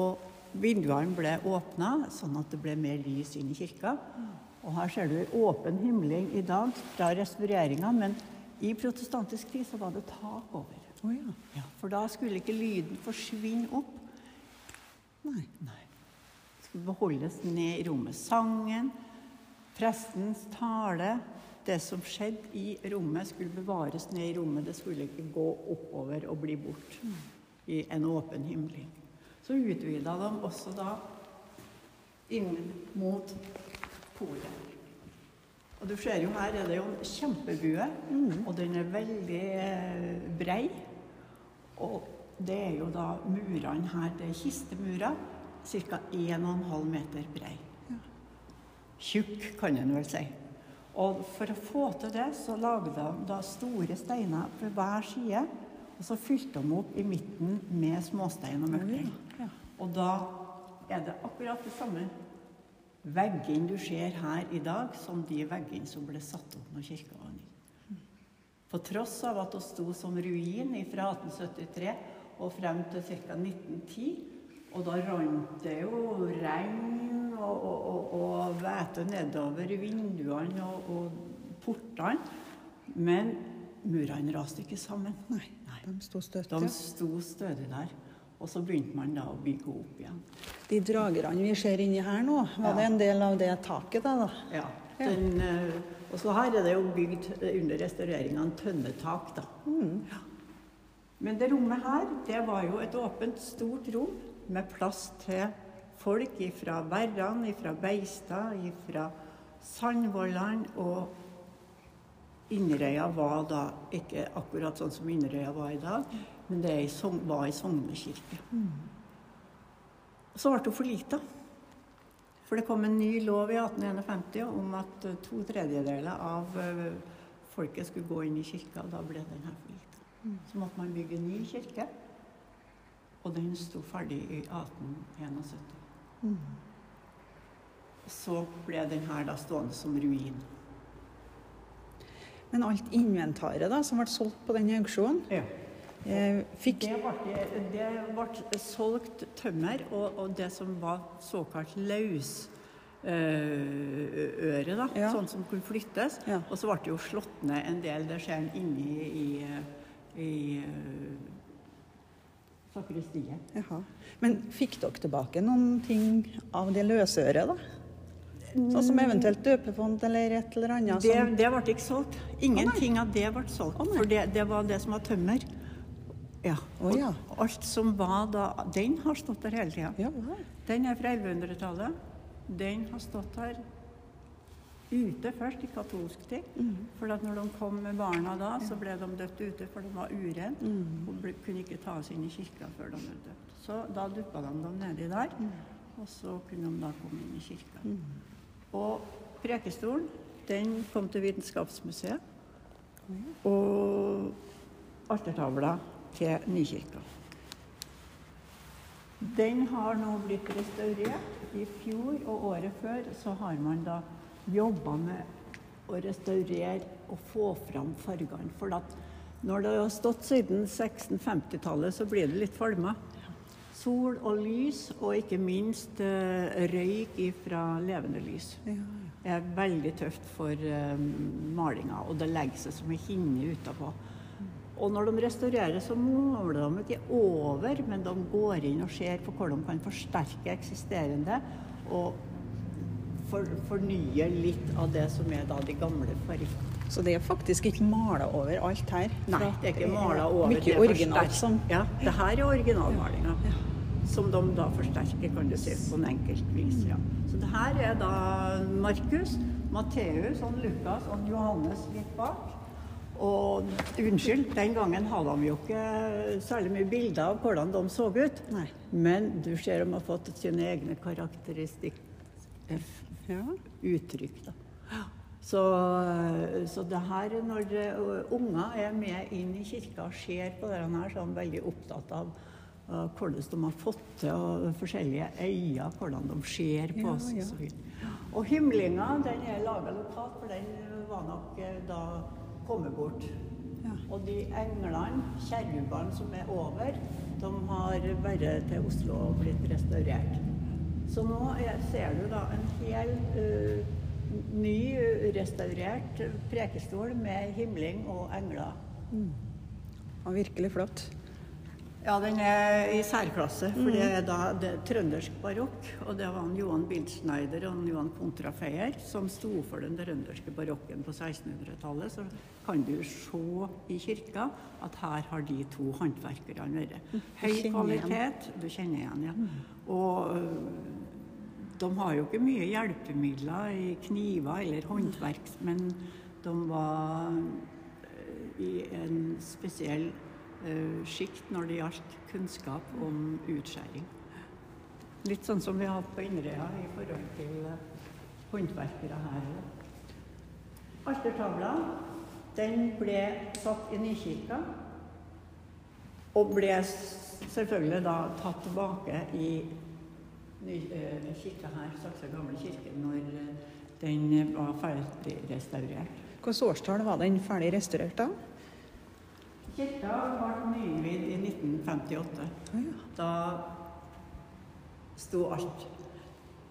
Og vinduene ble åpna, sånn at det ble mer lys inn i kirka. Og her ser du åpen himmel i dag fra restaureringa, men i protestantisk tid så var det tak over. Oh, ja. Ja, for da skulle ikke lyden forsvinne opp. Nei. Nei. Det skulle beholdes ned i rommet. Sangen, prestens tale, det som skjedde i rommet, skulle bevares ned i rommet. Det skulle ikke gå oppover og bli bort i en åpen himmel. Så utvida de også da inn mot polet. Og du ser jo her er det jo en kjempebue, og den er veldig eh, brei. Og det er jo da murene her. Det er kistemurer. Ca. 1,5 meter brei. Tjukk, kan en vel si. Og for å få til det, så lagde de da store steiner på hver side. Og så fylte de opp i midten med småstein og mørking. Ja. Og da er det akkurat det samme veggene du ser her i dag, som de veggene som ble satt opp når kirka var ny. På tross av at det sto som ruin fra 1873 og frem til ca. 1910. Og da rant det jo regn og, og, og, væte nedover vinduene og, og portene. Men murene raste ikke sammen. Nei, de sto stødig De der. Og så begynte man da å bygge opp igjen. De dragerne vi ser inni her nå, var det en del av det taket da? da? Ja. Den, eh, og så her er det jo bygd eh, under restaureringa en tønnetak, da. Ja. Men det rommet her, det var jo et åpent, stort rom med plass til folk fra Verran, fra Beistad, fra Sandvollan. Og Inderøya var da ikke akkurat sånn som Inderøya var i dag, men det var i Sogne kirke. Så ble hun forlita. For det kom en ny lov i 1851 om at to tredjedeler av eh, folket skulle gå inn i kirka. Da ble den her forlita. Så måtte man bygge en ny kirke. Og den sto ferdig i 1871. Mm. så ble den her da stående som ruin. Men alt inventaret da, som ble solgt på den auksjonen, Ja. Eh, fikk Det ble, det ble solgt tømmer, og, og det som var såkalt løsøre, da, Ja. sånn som kunne flyttes. Ja. Og så ble det jo slått ned en del, det skjer inni i, i i sakristiet. Jaha. Men fikk dere tilbake noen ting av det løsøret, da? Sånn som eventuelt døpefond eller et eller annet? Det, som- det ble ikke solgt. Ingenting av det ble solgt, for det, det var det som var tømmer. Ja. Oh, ja. Og alt som var da Den har stått der hele tida. Ja. Den er fra 1100-tallet. Den har stått her ute først, i katolsk tid. For at når de kom med barna da, så ble de døpt ute, for de var urene. Og ble, kunne ikke tas inn i kirka før de ble døpt. Så da duppa de dem nedi der, og så kunne de da komme inn i kirka. Og prekestolen, den kom til Vitenskapsmuseet. Og altertavla til Nykirka. Den har nå blitt restaurert. I fjor og året før så har man da jobba med å restaurere og få fram fargene. For at når det har stått siden 1650-tallet, så blir det litt falma. Sol og lys, og ikke minst eh, røyk fra levende lys. Ja, Det er veldig tøft for um, malinga, og det legger seg som en hinne utapå. Og når de restaurerer, så måler de ikke over, men de går inn og ser på hvordan de kan forsterke eksisterende og for, fornye litt av det som er da de gamle fargene. Så det er faktisk ikke mala over alt her? Nei, det er ikke mala over. det Mye er originalt som Ja, det her er originalmalinga. Som de da forsterker, kan du si, på en enkelt vis. Ja. Så det her er da Markus, Matteus Lukas og Johannes litt bak. Og unnskyld, den gangen hadde de jo ikke særlig mye bilder av hvordan de så ut. Nei. Men du ser de har fått sine egne karakteristikker, Ja. uttrykk. Da. Så, så det her, når eh, unger er med inn i kirka og ser på det her, så er de veldig opptatt av eh, hvordan de har fått til og forskjellige øyne, hvordan de ser på oss. ja. ja. og himlinga den er laga lokalt, for den var nok eh, da kommet bort. Ja. Og de englene, kjerubene som er over, de har bare til Oslo blitt restaurert. Så nå er, ser du da en hel uh, ny, restaurert prekestol med himling og engler. Og virkelig flott. Ja, den er i særklasse, for det er da det er trøndersk barokk. Og det var han Johan Bildschneider og han Johan Kontrafeier som sto for den trønderske barokken på 1600-tallet. Så kan du se i kirka at her har de to håndverkerne vært. Høy kvalitet, igjen. du kjenner igjen, ja. Og øh, de har jo ikke mye hjelpemidler i kniver eller håndverk, men de var øh, i en spesiell sjikt når det gjaldt kunnskap om utskjæring. Litt sånn som vi har hatt på Inderøya i forhold til eh, håndverkere her. Altertavla den ble satt i Nykirka. Og ble selvfølgelig da tatt tilbake i eh, kirka her, Saksa gamle kirke, når eh, den var ferdig restaurert. Hvilket årstall var den ferdig restaurert da? Kirka ble nyinnvidd i 1958. Da sto alt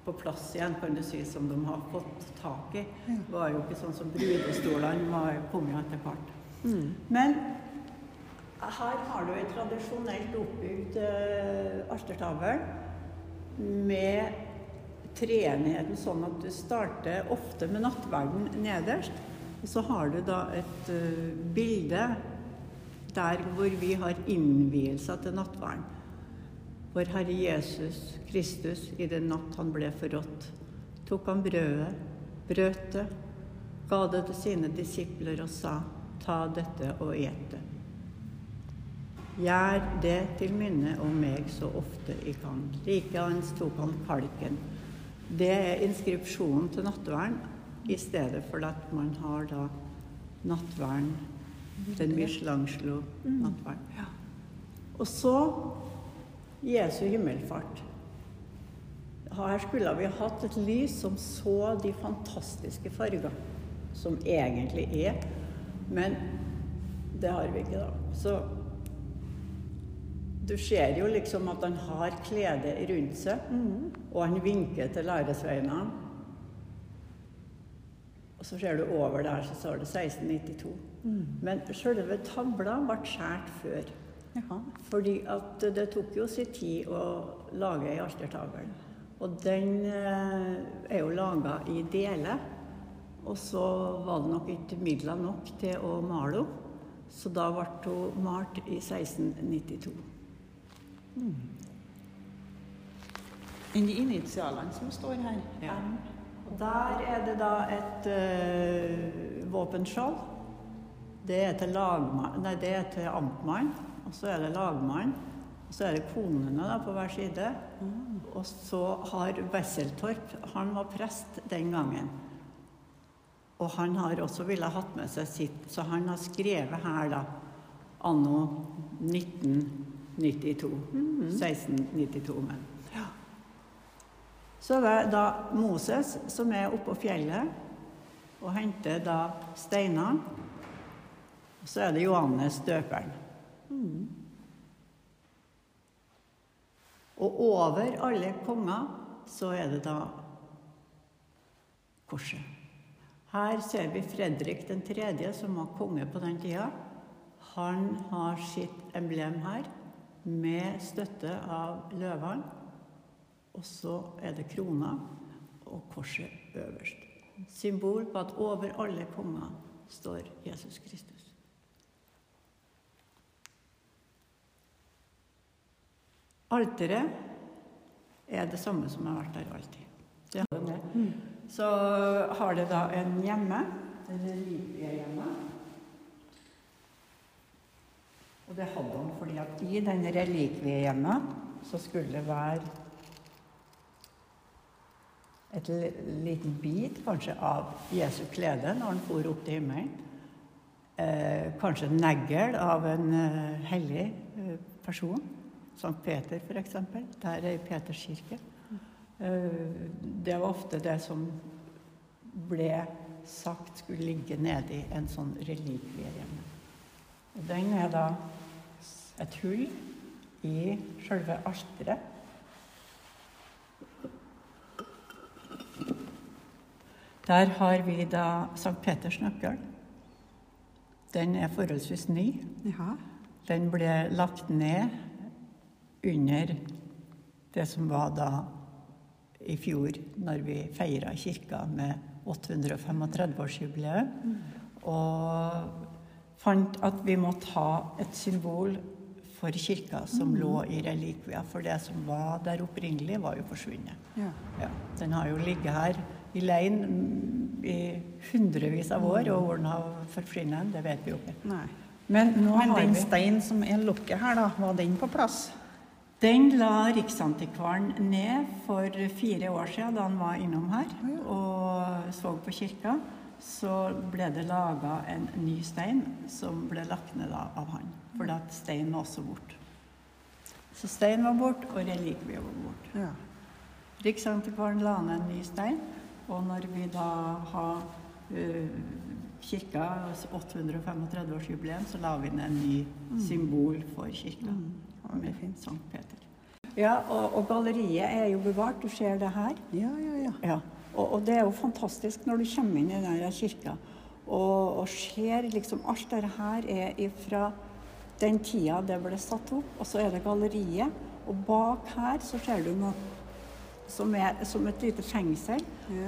på plass igjen, kan du si, som de har fått tak i. Det var jo ikke sånn som brudestolene var kommet etter hvert. Mm. Men her har du en tradisjonelt oppbygd uh, altertavle med treenigheten sånn at du starter ofte med nattverden nederst. Og så har du da et uh, bilde der hvor vi har innvielser til nattverden. Vår Herre Jesus Kristus, i den natt han ble forrådt, tok han brødet, brøt det, ga det til sine disipler og sa, ta dette og et det. Gjør det til minne om meg så ofte I kan. Likeens tok han kalken. Det er inskripsjonen til nattverden, i stedet for at man har da nattverden, den mislangslo nattverden. Ja. Og så Jesu himmelfart. Her skulle vi hatt et lys som så de fantastiske farger som egentlig er, men det har vi ikke, da. Så du ser jo liksom at han har kledet rundt seg, og han vinker til læresveinene. Og så ser du over der, så står det 1692. Men selve tavla ble skåret før. Jaha. Fordi at det tok jo sin tid å lage ei altertavle. Og den eh, er jo laga i deler. Og så var det nok ikke midler nok til å male henne. Så da ble hun malt i 1692. Mm. de initialene som står her? Ja. Der er det da et uh, våpenskjold. Det er til nei, det er til amtmann, og så er det lagmann. Og så er det konene da, på hver side. Og så har Wesseltorp Han var prest den gangen. Og han har også ville hatt med seg sitt, så han har skrevet her da anno 1992. 1692, men. Ja. Så det er da Moses som er oppe på fjellet og henter da steinene. Og så er det Johannes døperen. Og over alle konger så er det da korset. Her ser vi Fredrik 3., som var konge på den tida. Han har sitt emblem her, med støtte av løvene. Og så er det krona og korset øverst. Symbol på at over alle konger står Jesus Kristus. Alteret er det samme som har vært der alltid. Har det. Så har det da en hjemme, det relikviehjemmet. Og det hadde han fordi at i denne relikviehjemmet så skulle det være et liten bit kanskje av Jesu klede når han for opp til himmelen. Eh, kanskje en negl av en eh, hellig eh, person. Sankt Peter, f.eks. Der er Peters kirke. Eh, det var ofte det som ble sagt skulle ligge nedi en sånn relikviehjemme. Den er da et hull i selve alteret. Der har vi da Sankt Peters nøkkel. Den er forholdsvis ny. Den ble lagt ned under det som var da i fjor, når vi feira kirka med 835-årsjubileet. Og fant at vi måtte ha et symbol for kirka som lå i relikvia. For det som var der opprinnelig, var jo forsvunnet. Ja. Ja, den har jo ligget her i lein mm, i hundrevis av år, og hvor den har forsvunnet, det vet vi jo ikke. Nei. Men Men har den vi steinen som er lokket her, da, var den på plass? Den la Riksantikvaren ned for fire år siden, da han var innom her og så på kirka. Så ble det laga en ny stein som ble lagt ned da av han. For at steinen var også borte. Så steinen var borte, og relikviet var borte. Ja. Riksantikvaren la ned en ny stein, og når vi da har uh, kirka 835-årsjubileum, så la vi ned en ny symbol for kirka. Med Sankt Peter. Ja, og, og galleriet er jo bevart. Du ser det her. Ja, ja, ja. Ja, og, og det er jo fantastisk når du kommer inn i den kirka og, og ser liksom alt dette her er fra den tida det ble satt opp, og så er det galleriet. Og bak her så ser du noe som er som et lite fengsel,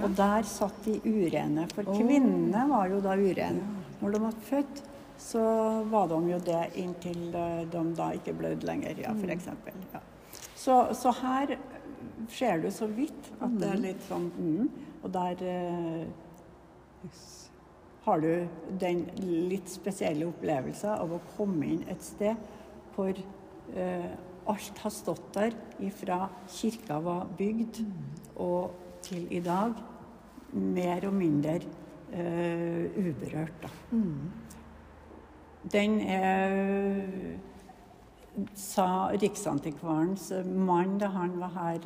og der satt de urene. For kvinnene var jo da urene. Når de var født, så var de jo det inntil eh, de da ikke blødde lenger, ja, for eksempel. Ja. Så, så her ser du så vidt at det er litt sånn mm, Og der eh, har du den litt spesielle opplevelsen av å komme inn et sted hvor eh, alt har stått der ifra kirka var bygd og til i dag, mer og mindre eh, uberørt. Da. Den er sa Riksantikvarens mann da han var her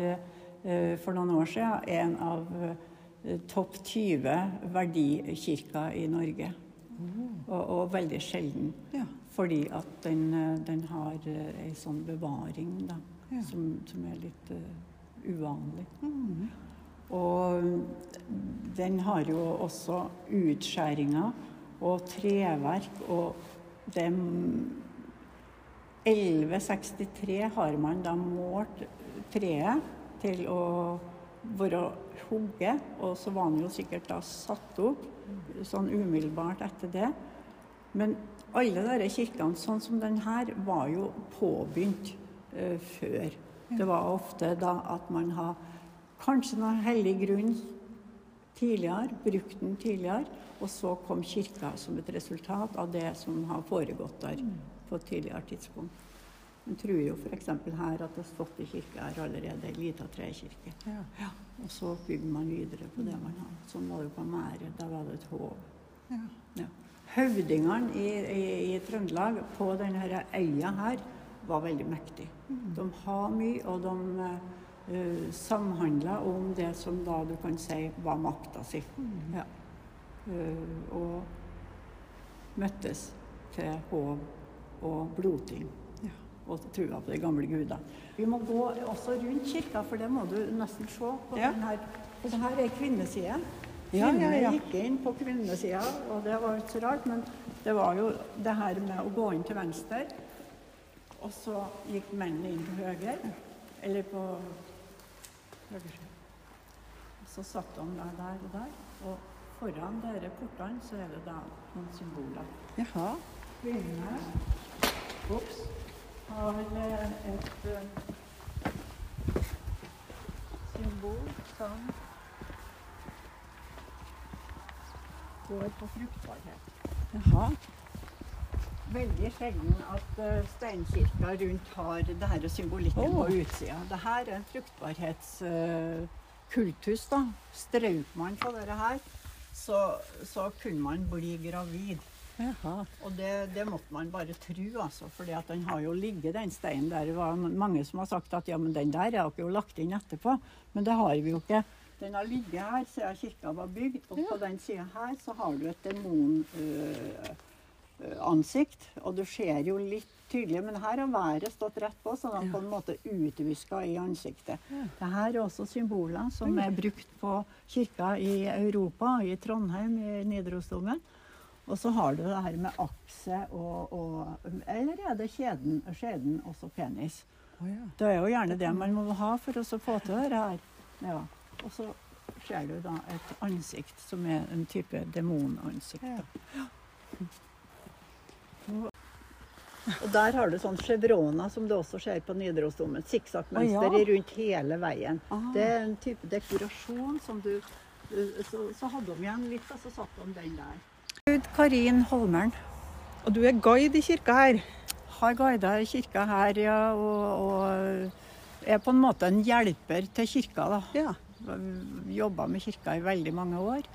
eh, for noen år siden, en av eh, topp 20 verdikirker i Norge. Og, og veldig sjelden. Ja. Fordi at den, eh, den har ei sånn bevaring da, som, som er litt uh, uvanlig. Og den har jo også utskjæringer og treverk, og det er 1163 har man da målt treet til å være hugget, og så var den jo sikkert da satt opp sånn umiddelbart etter det. Men alle disse kirkene, sånn som den her, var jo påbegynt eh, før. Det var ofte da at man har kanskje noen hellig grunn tidligere, brukte den tidligere, og så kom kirka som et resultat av det som har foregått der på et tidligere tidspunkt. Man tror jo f.eks. her at det har stått i kirke her allerede, ei lita trekirke. Ja. Og så bygger man videre på det man har. Sånn var det på Mære. Der var det et hov. Ja. Ja. Høvdingene i, i, i Trøndelag på denne øya her var veldig mektige. De har mye, og de uh, samhandla om det som da du kan si var makta si. Ja. Uh, og møttes til hov og blodting. Og trua på de gamle gudene. Vi må gå også rundt kirka, for det må du nesten se. på Ja. den her. Og så her er kvinnesida. Ja, ja, Kvinnene ja. gikk inn på kvinnesida, og det var ikke så rart, men det var jo det her med å gå inn til venstre, og så gikk mennene inn til høyre, eller på høyresida. Så satt han der, der og der, og foran dere portene så er det da noen symboler. Jaha. Kvinnene Ops. Har eh, et uh, symbol som går på fruktbarhet. Jaha. Veldig sjelden at uh, steinkirka rundt har det her symbolikken oh. på utsida. Det her er en fruktbarhetskultus. da. Strøk man på dette her, så, så kunne man bli gravid. Jaha. Og det, det måtte man bare tro, altså. For den har jo ligget, den steinen der. Det var mange som har sagt at ja, men den der er dere jo lagt inn etterpå. Men det har vi jo ikke. Den har ligget her siden kirka var bygd, og på den sida her så har du et demonansikt. og du ser jo litt tydelig, men her har været stått rett på, så de på en måte utviska i ansiktet. Dette er også symboler som er brukt på kirka i Europa, i Trondheim, i Nidarosdomen. Og så har du det her med akse og, og Eller er det kjeden, skjeden og så penis? Oh, ja. Det er jo gjerne det man må ha for å få til det her. Ja. Og så ser du da et ansikt som er en type demonansikt. Ja. Og der har du sånn chevrona som du også ser på Nidarosdomen. Sikksakkmønster ja. rundt hele veien. Ah. Det er en type dekorasjon som du så, så hadde de igjen litt, og så satte de den der. Gud Karin Holmern. Og du er guide i kirka her. Har guida i kirka her, ja. Og, og er på en måte en hjelper til kirka, da. Ja. Jobba med kirka i veldig mange år.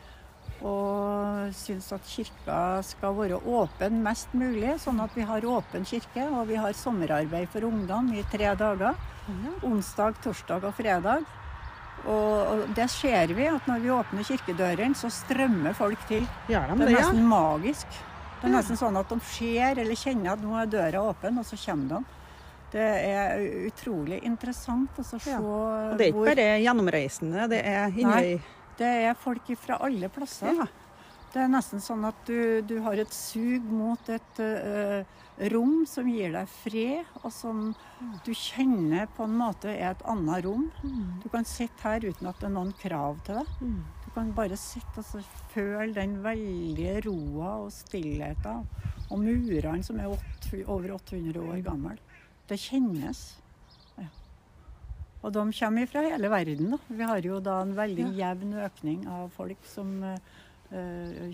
Og syns at kirka skal være åpen mest mulig, sånn at vi har åpen kirke. Og vi har sommerarbeid for ungdom i tre dager. Onsdag, torsdag og fredag. Og, det ser vi, at når vi åpner kirkedørene, så strømmer folk til. De Det det, er ja? nesten magisk. Det er nesten sånn at de ser eller kjenner at nå er døra åpen, og så kommer de. Det er utrolig interessant å se Ja. Og det er ikke bare gjennomreisende, det er inni. Det er folk fra alle plasser. Ja. Det er nesten sånn at du, du har et sug mot et uh, rom som gir deg fred, og som du kjenner på en måte er et annet rom. Du kan sitte her uten at det er noen krav til deg. Du kan bare sitte og føle den veldige roa og stillheten. Og murene som er åtte, over 800 år gamle. Det kjennes. Ja. Og de kommer fra hele verden. Da. Vi har jo da en veldig jevn økning av folk som eh,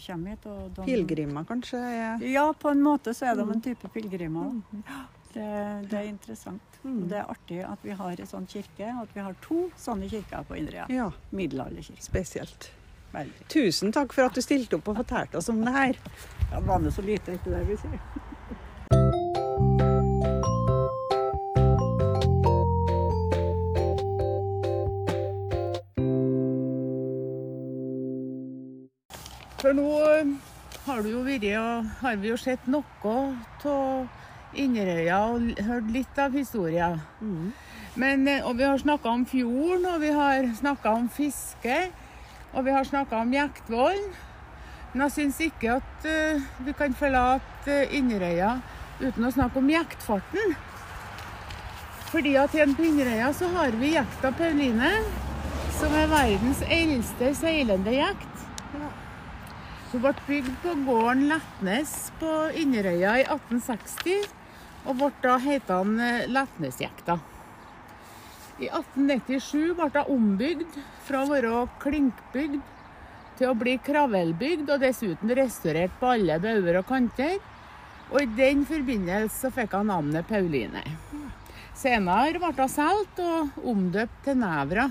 kommer hit. De, Pilegrimer kanskje er Ja, på en måte så er de en type pilegrimer. Mm. Det, det er interessant. Og det er artig at vi har en sånn kirke, at vi har to sånne kirker på Indre. Ja, Middelalderkirke. spesielt. Veldig. Tusen takk for at du stilte opp og fortalte oss om det her. Ja, var nå så lite ikke det vi sier? For nå eh, har, og har vi jo sett noe av Inderøya og hørt litt av historien. Men, eh, og vi har snakka om fjorden, og vi har snakka om fiske, og vi har snakka om Jektvollen. Men jeg syns ikke at uh, vi kan forlate eh, Inderøya uten å snakke om jektfarten. Fordi at igjen på Inderøya så har vi jekta Pauline, som er verdens eldste seilende jekt. Hun ble bygd på gården Letnes på Inderøya i 1860, og ble da hetende eh, Letnesjekta. I 1897 ble hun ombygd fra å være klinkbygd til å bli kravelbygd, og dessuten restaurert på alle bauger og kanter. Og i den forbindelse fikk hun navnet Pauline. Senere ble hun solgt og omdøpt til Nevra.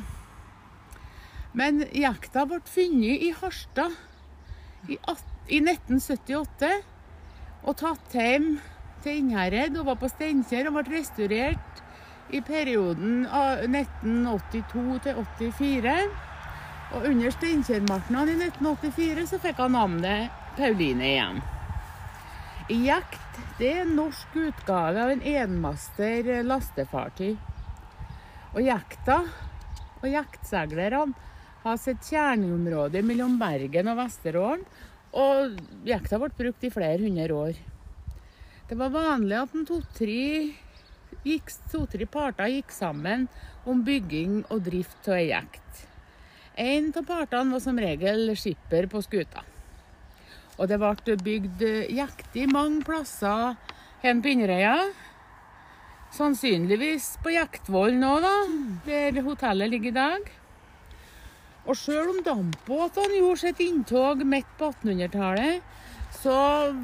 Men jekta ble funnet i Harstad i, 1978 og tatt hjem til Innherred og var på Steinkjer og ble restaurert i perioden av 1982 til 84. Og under Steinkjermarknaden i 1984 så fikk han navnet Pauline igjen. Jekt det er en norsk utgave av en enmaster lastefartøy. Og jekta og jektseilerne har sitt kjerneområde mellom Bergen og Vesterålen, og jekta ble brukt i flere hundre år. Det var vanlig at to-tre to-tre parter gikk sammen om bygging og drift av ei jekt. En av partene var som regel skipper på skuta. Og det ble bygd jekter mange plasser hen på Inderøya. Sannsynligvis på Jektvollen òg, da, der hotellet ligger i dag. Og sjøl om dampbåtene gjorde sitt inntog midt på 1800-tallet, så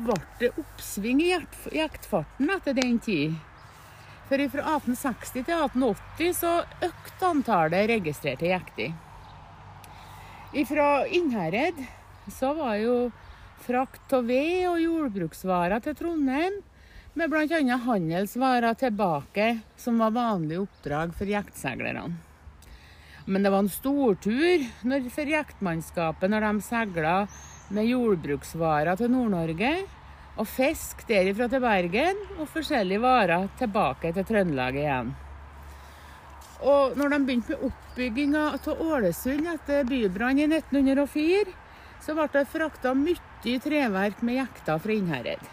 ble det oppsving i jaktfarten etter den tid. For fra 1860 til 1880 så økte antallet registrerte jekter. Fra Innherred så var jo frakt av ved og jordbruksvarer til Trondheim, med bl.a. handelsvarer tilbake, som var vanlig oppdrag for jektseilerne. Men det var en stortur når, for jektmannskapet når de seila med jordbruksvarer til Nord-Norge, og fisk derifra til Bergen, og forskjellige varer tilbake til Trøndelag igjen. Og når de begynte med oppbygginga av Ålesund etter bybrannen i 1904, så ble det frakta mye treverk med jekter fra Innherred.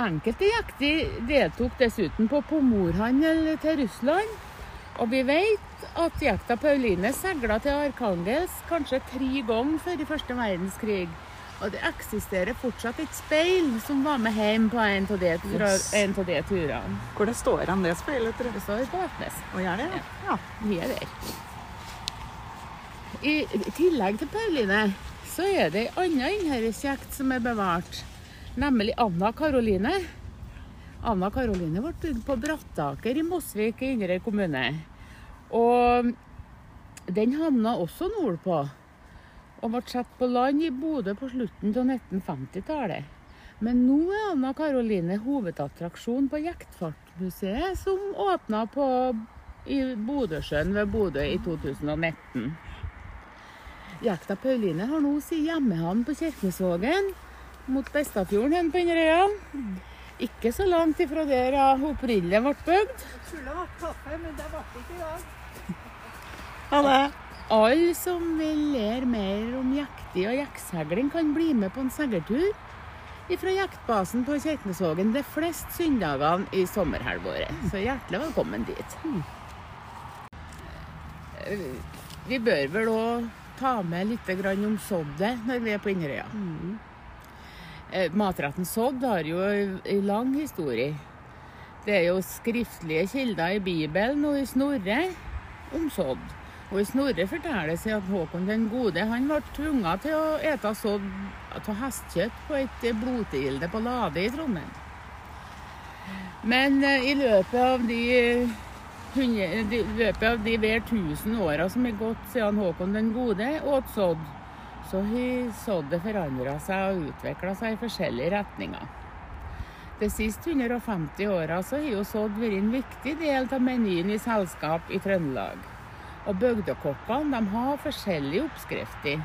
Enkelte jekter deltok dessuten på pomorhandel til Russland. Og vi vet at jekta Pauline seila til Arkhangelsk kanskje tre ganger før i første verdenskrig. Og det eksisterer fortsatt et speil som var med hjem på en av de, de turene. Hvor det står han det speilet, tror jeg. Det står på Vatnes. Og gjør det, ja. Vi er der. I tillegg til Pauline, så er det ei anna innherredsjekt som er bevart. Nemlig Anna Karoline. Anna Karoline ble bygd på Brattaker i Mosvik i Inderøy kommune. Og den havna også nordpå. Og ble satt på land i Bodø på slutten av 1950-tallet. Men nå er Anna Karoline hovedattraksjon på Jektfartmuseet, som åpna på i Bodøsjøen ved Bodø i 2019. Jekta Pauline har nå sin hjemmehavn på Kirkenesvågen, mot Bestafjorden på Inderøya. Ikke så langt ifra der jeg opprinnelig ble bygd. Skulle hatt kaffe, men det ble ikke i dag. Ha det. Alle som vil lære mer om jekting og jektsegling, kan bli med på en seiltur fra jektbasen på Kjeitnesvågen de fleste søndagene i sommerhalvåret. Så hjertelig velkommen dit. Eh, Vi bør vel òg ta med litt om soddet når vi er på Inderøya. Eh, Matretten sodd har jo en lang historie. Det er jo skriftlige kilder i Bibelen og i Snorre om sodd. Og i Snorre forteller seg at Håkon den gode han ble tvunget til å ete sodd av hestekjøtt på et blodtilde på Lade i Trondheim. Men eh, i løpet av de, hundre- de, løpet av de hver tusen åra som er gått siden Håkon den gode åt sodd, så har såddet forandra seg og utvikla seg i forskjellige retninger. De siste 150 åra har jo sådd vært en viktig del av menyen i selskap i Trøndelag. Og bygdekokkene har forskjellige oppskrifter.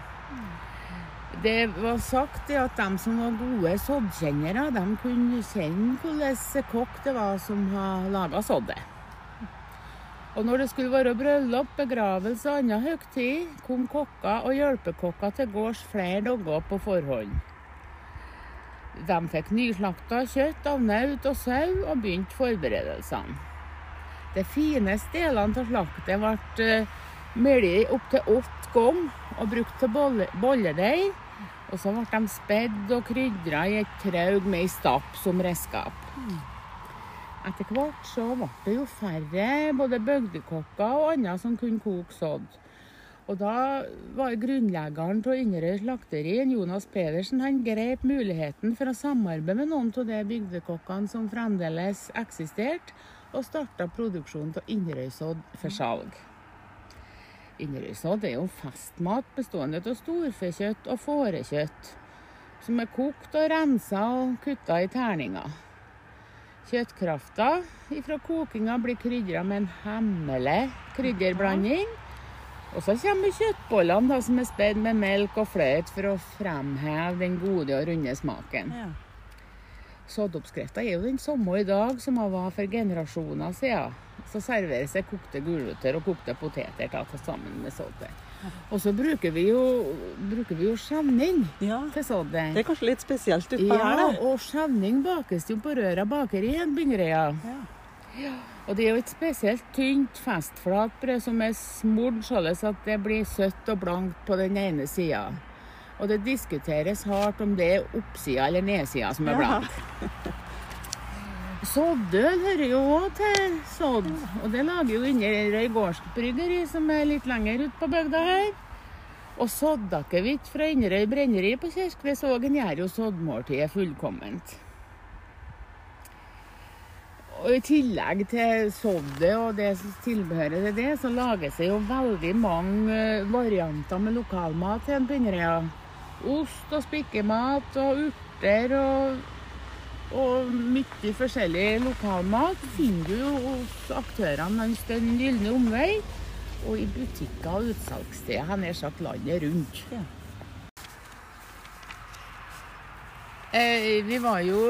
Det var sagt at de som var gode soddkjennere, kunne kjenne hvordan kokk det var som har laga soddet. Og når det skulle være bryllup, begravelse og annen høytid, kom kokker og hjelpekokker til gårds flere dager på forhånd. De fikk nyslakta kjøtt av naut og sau og begynte forberedelsene. De fineste delene av slaktet ble uh, malt opptil åtte ganger og brukt til bolle, bolledeig. Og så ble de spedd og krydra i et traug med ei stapp som redskap. Etter hvert så ble det jo færre både bygdekokker og andre som kunne koke sådd. Og da var grunnleggeren av Inderøy slakteri, Jonas Pedersen, han grep muligheten for å samarbeide med noen av de bygdekokkene som fremdeles eksisterte, og starta produksjonen av Inderøysodd for salg. Inderøysodd er jo festmat bestående av storfekjøtt og fårekjøtt, som er kokt og rensa og kutta i terninger. Kjøttkrafta fra kokinga blir krydra med en hemmelig krydderblanding. Og så kommer kjøttbollene da, som er spedd med melk og fløte for å fremheve den gode og runde smaken. Ja. Soddoppskrifta er jo den samme i dag som den var for generasjoner siden. Så serveres det kokte gulrøtter og kokte poteter da, sammen med soddet. Og så bruker vi jo, bruker vi jo skjevning Ja, til soddet. det er kanskje litt spesielt utpå Ja, her, det. og skjevning bakes jo på Røra bakeri i Bingerøya. Ja. Og det er jo et spesielt tynt, festflatbrød som er smurt sånn at det blir søtt og blankt på den ene sida. Og det diskuteres hardt om det er oppsida eller nedsida som er Ja. Soddøl hører jo òg til sodd, og det lager jo Inderøy gårdsbryggeri, som er litt lenger ute på bygda her. Og soddakevitt fra Inderøy brenneri på Kirkenesvågen gjør jo soddmåltidet fullkomment. Og I tillegg til soddet og det tilbehøret til det, så lages det jo veldig mange eh, varianter med lokalmat til en Inderøya. Ost og spikkemat og urter og, og mye forskjellig lokalmat finner du jo hos aktørene langs Den gylne omvei og i butikker og utsalgssteder har nær sagt landet rundt. Ja. Eh, vi var jo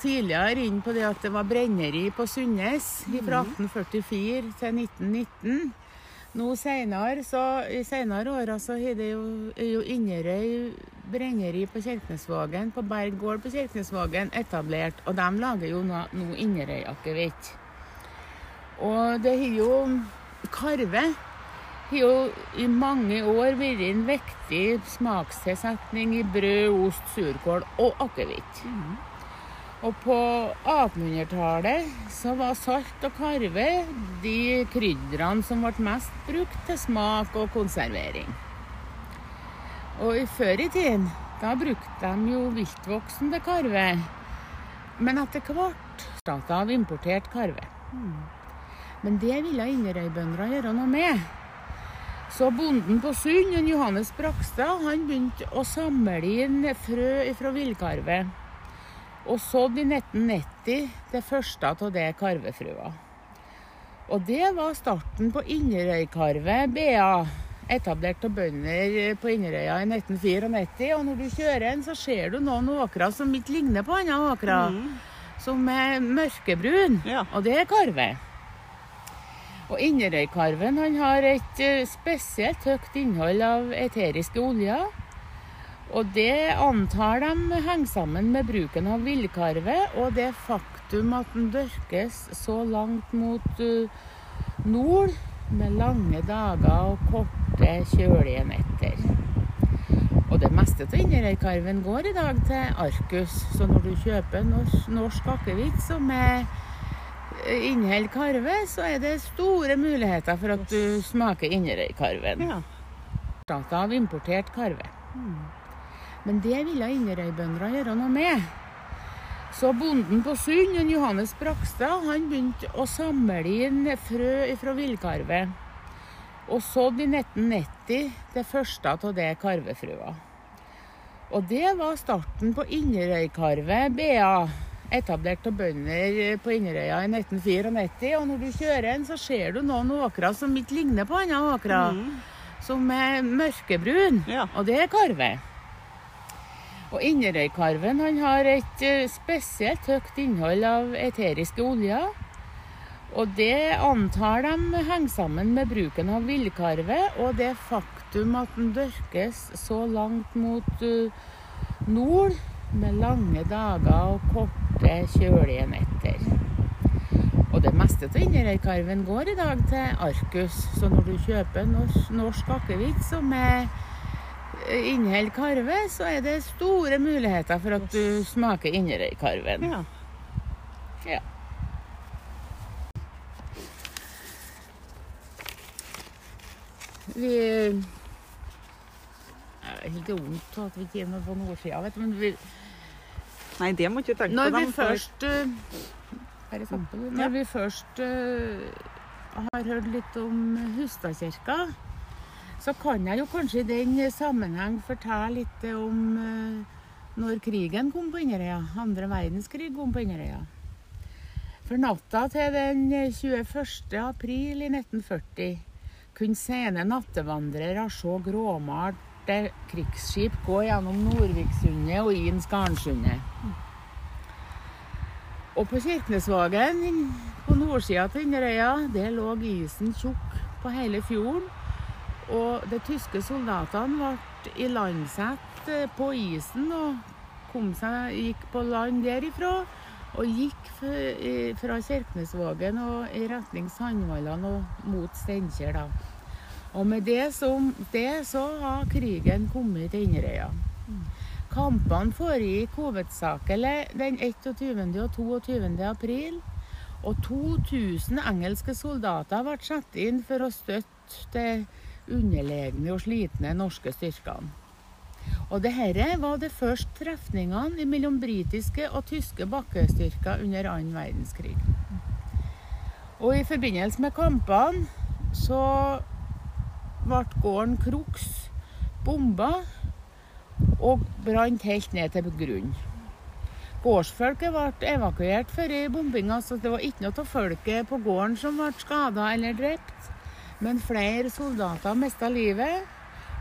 tidligere inne på det at det var brenneri på Sundnes fra 1844 til 1919. Nå senere, så, I senere år så har det jo, jo Inderøy brenneri på Kirkenesvågen, på Berg gård på Kirkenesvågen, etablert. Og de lager jo nå, nå Inderøy-akevitt. Og det har jo Karve har jo i mange år vært en viktig smakstilsetning i brød, ost, surkål og akevitt. Og på 1800-tallet så var salt og karve de krydderne som ble mest brukt til smak og konservering. Og før i tiden, Da brukte de jo viltvoksende karve. Men etter hvert starta av importert karve. Men det ville Inderøybøndene gjøre noe med. Så bonden på Sund, Johannes Brakstad, han begynte å samle inn frø fra villkarve. Og så i 1990 det første av det karvefrua. Og det var starten på Inderøykarve BA, etablert av bønder på Inderøya i 1994. Og når du kjører en, så ser du noen åkre som ikke ligner på andre åkrer. Som er mørkebrun. Ja. Og det er karve. Og Inderøykarven han har et eh, spesielt høyt innhold av eteriske oljer. Og det antar de henger sammen med bruken av villkarve og det faktum at den dyrkes så langt mot eh, nord med lange dager og korte, kjølige netter. Og det meste av Inderøykarven går i dag til Arcus, så når du kjøper norsk, norsk akevitt som er eh, inneholder karve, så er det store muligheter for at du smaker Inderøykarven. Ja. Av importert karve. Men det ville Inderøybøndene gjøre noe med. Så bonden på Sund, Johannes Brakstad, han begynte å samle inn frø fra villkarvet. Og sådde i 1990 det første av det karvefrøa. Og det var starten på Inderøykarvet BA, etablert av bønder på Inderøya i 1994. Og når du kjører en, så ser du noen åkre som ikke ligner på andre åkrer. Som er mørkebrun. Ja. Og det er karve. Og Inderøykarven har et eh, spesielt høyt innhold av eteriske oljer. Og det antar de henger sammen med bruken av villkarve og det faktum at den dyrkes så langt mot eh, nord med lange dager og korte, kjølige netter. Og det meste av Inderøykarven går i dag til Arcus, så når du kjøper norsk, norsk akevitt som er inneholder karve, så er det store muligheter for at du smaker Inderøykarven. ja. Ja. Vi Det er helt vondt at vi ikke er med på nordsida, vet du. Men vi, Nei, det må ikke tenke når på. vi dem, for- først eh, Bare satt. Når vi først eh, har hørt litt om Hustadkirka, så kan jeg jo kanskje i den sammenheng fortelle litt om eh, når krigen kom på Inderøya. Andre verdenskrig kom på Inderøya. For natta til den 21. april i 1940 kunne sene nattevandrere se gråmalte krigsskip gå gjennom Nordviksundet og inn Skarnsundet. Og på Kirkenesvågen, på nordsida til Inderøya, der lå isen tjukk på hele fjorden. Og de tyske soldatene ble ilandsatt eh, på isen og seg, gikk på land derifra. Og gikk fra Kirkenesvågen og i retning Sandvollan og mot Steinkjer. da. Og med det, som, det så har krigen kommet til Inderøya. Kampene foregikk hovedsakelig den 21. og 22. april. Og 2000 engelske soldater ble satt inn for å støtte de underlegne og slitne norske styrkene. Og dette var de første trefningene mellom britiske og tyske bakkestyrker under annen verdenskrig. Og i forbindelse med kampene så ble gården Crux bomba og brant helt ned til grunnen. Gårdsfolket ble evakuert før bombinga, så det var ikke noe av folket på gården som ble skada eller drept. Men flere soldater mista livet,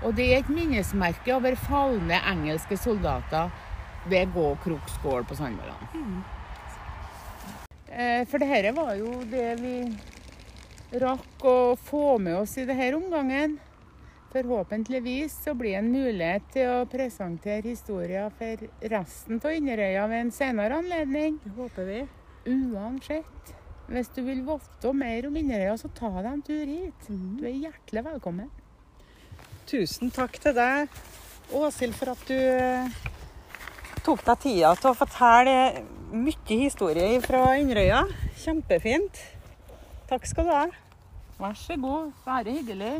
og det er et minnesmerke over falne engelske soldater ved Gå Kroks gård på Sandvollan. Mm. For dette var jo det vi rakk å få med oss i denne omgangen. Forhåpentligvis så blir det en mulighet til å presentere historier for resten av Inderøya ved en senere anledning. Det håper vi. Uansett. Hvis du vil vite mer om Inderøya, så ta deg en tur hit. Du er hjertelig velkommen. Tusen takk til deg, Åshild, for at du eh, tok deg tida til å fortelle mye historie fra Inderøya. Kjempefint. Takk skal du ha. Vær så god. Bare hyggelig.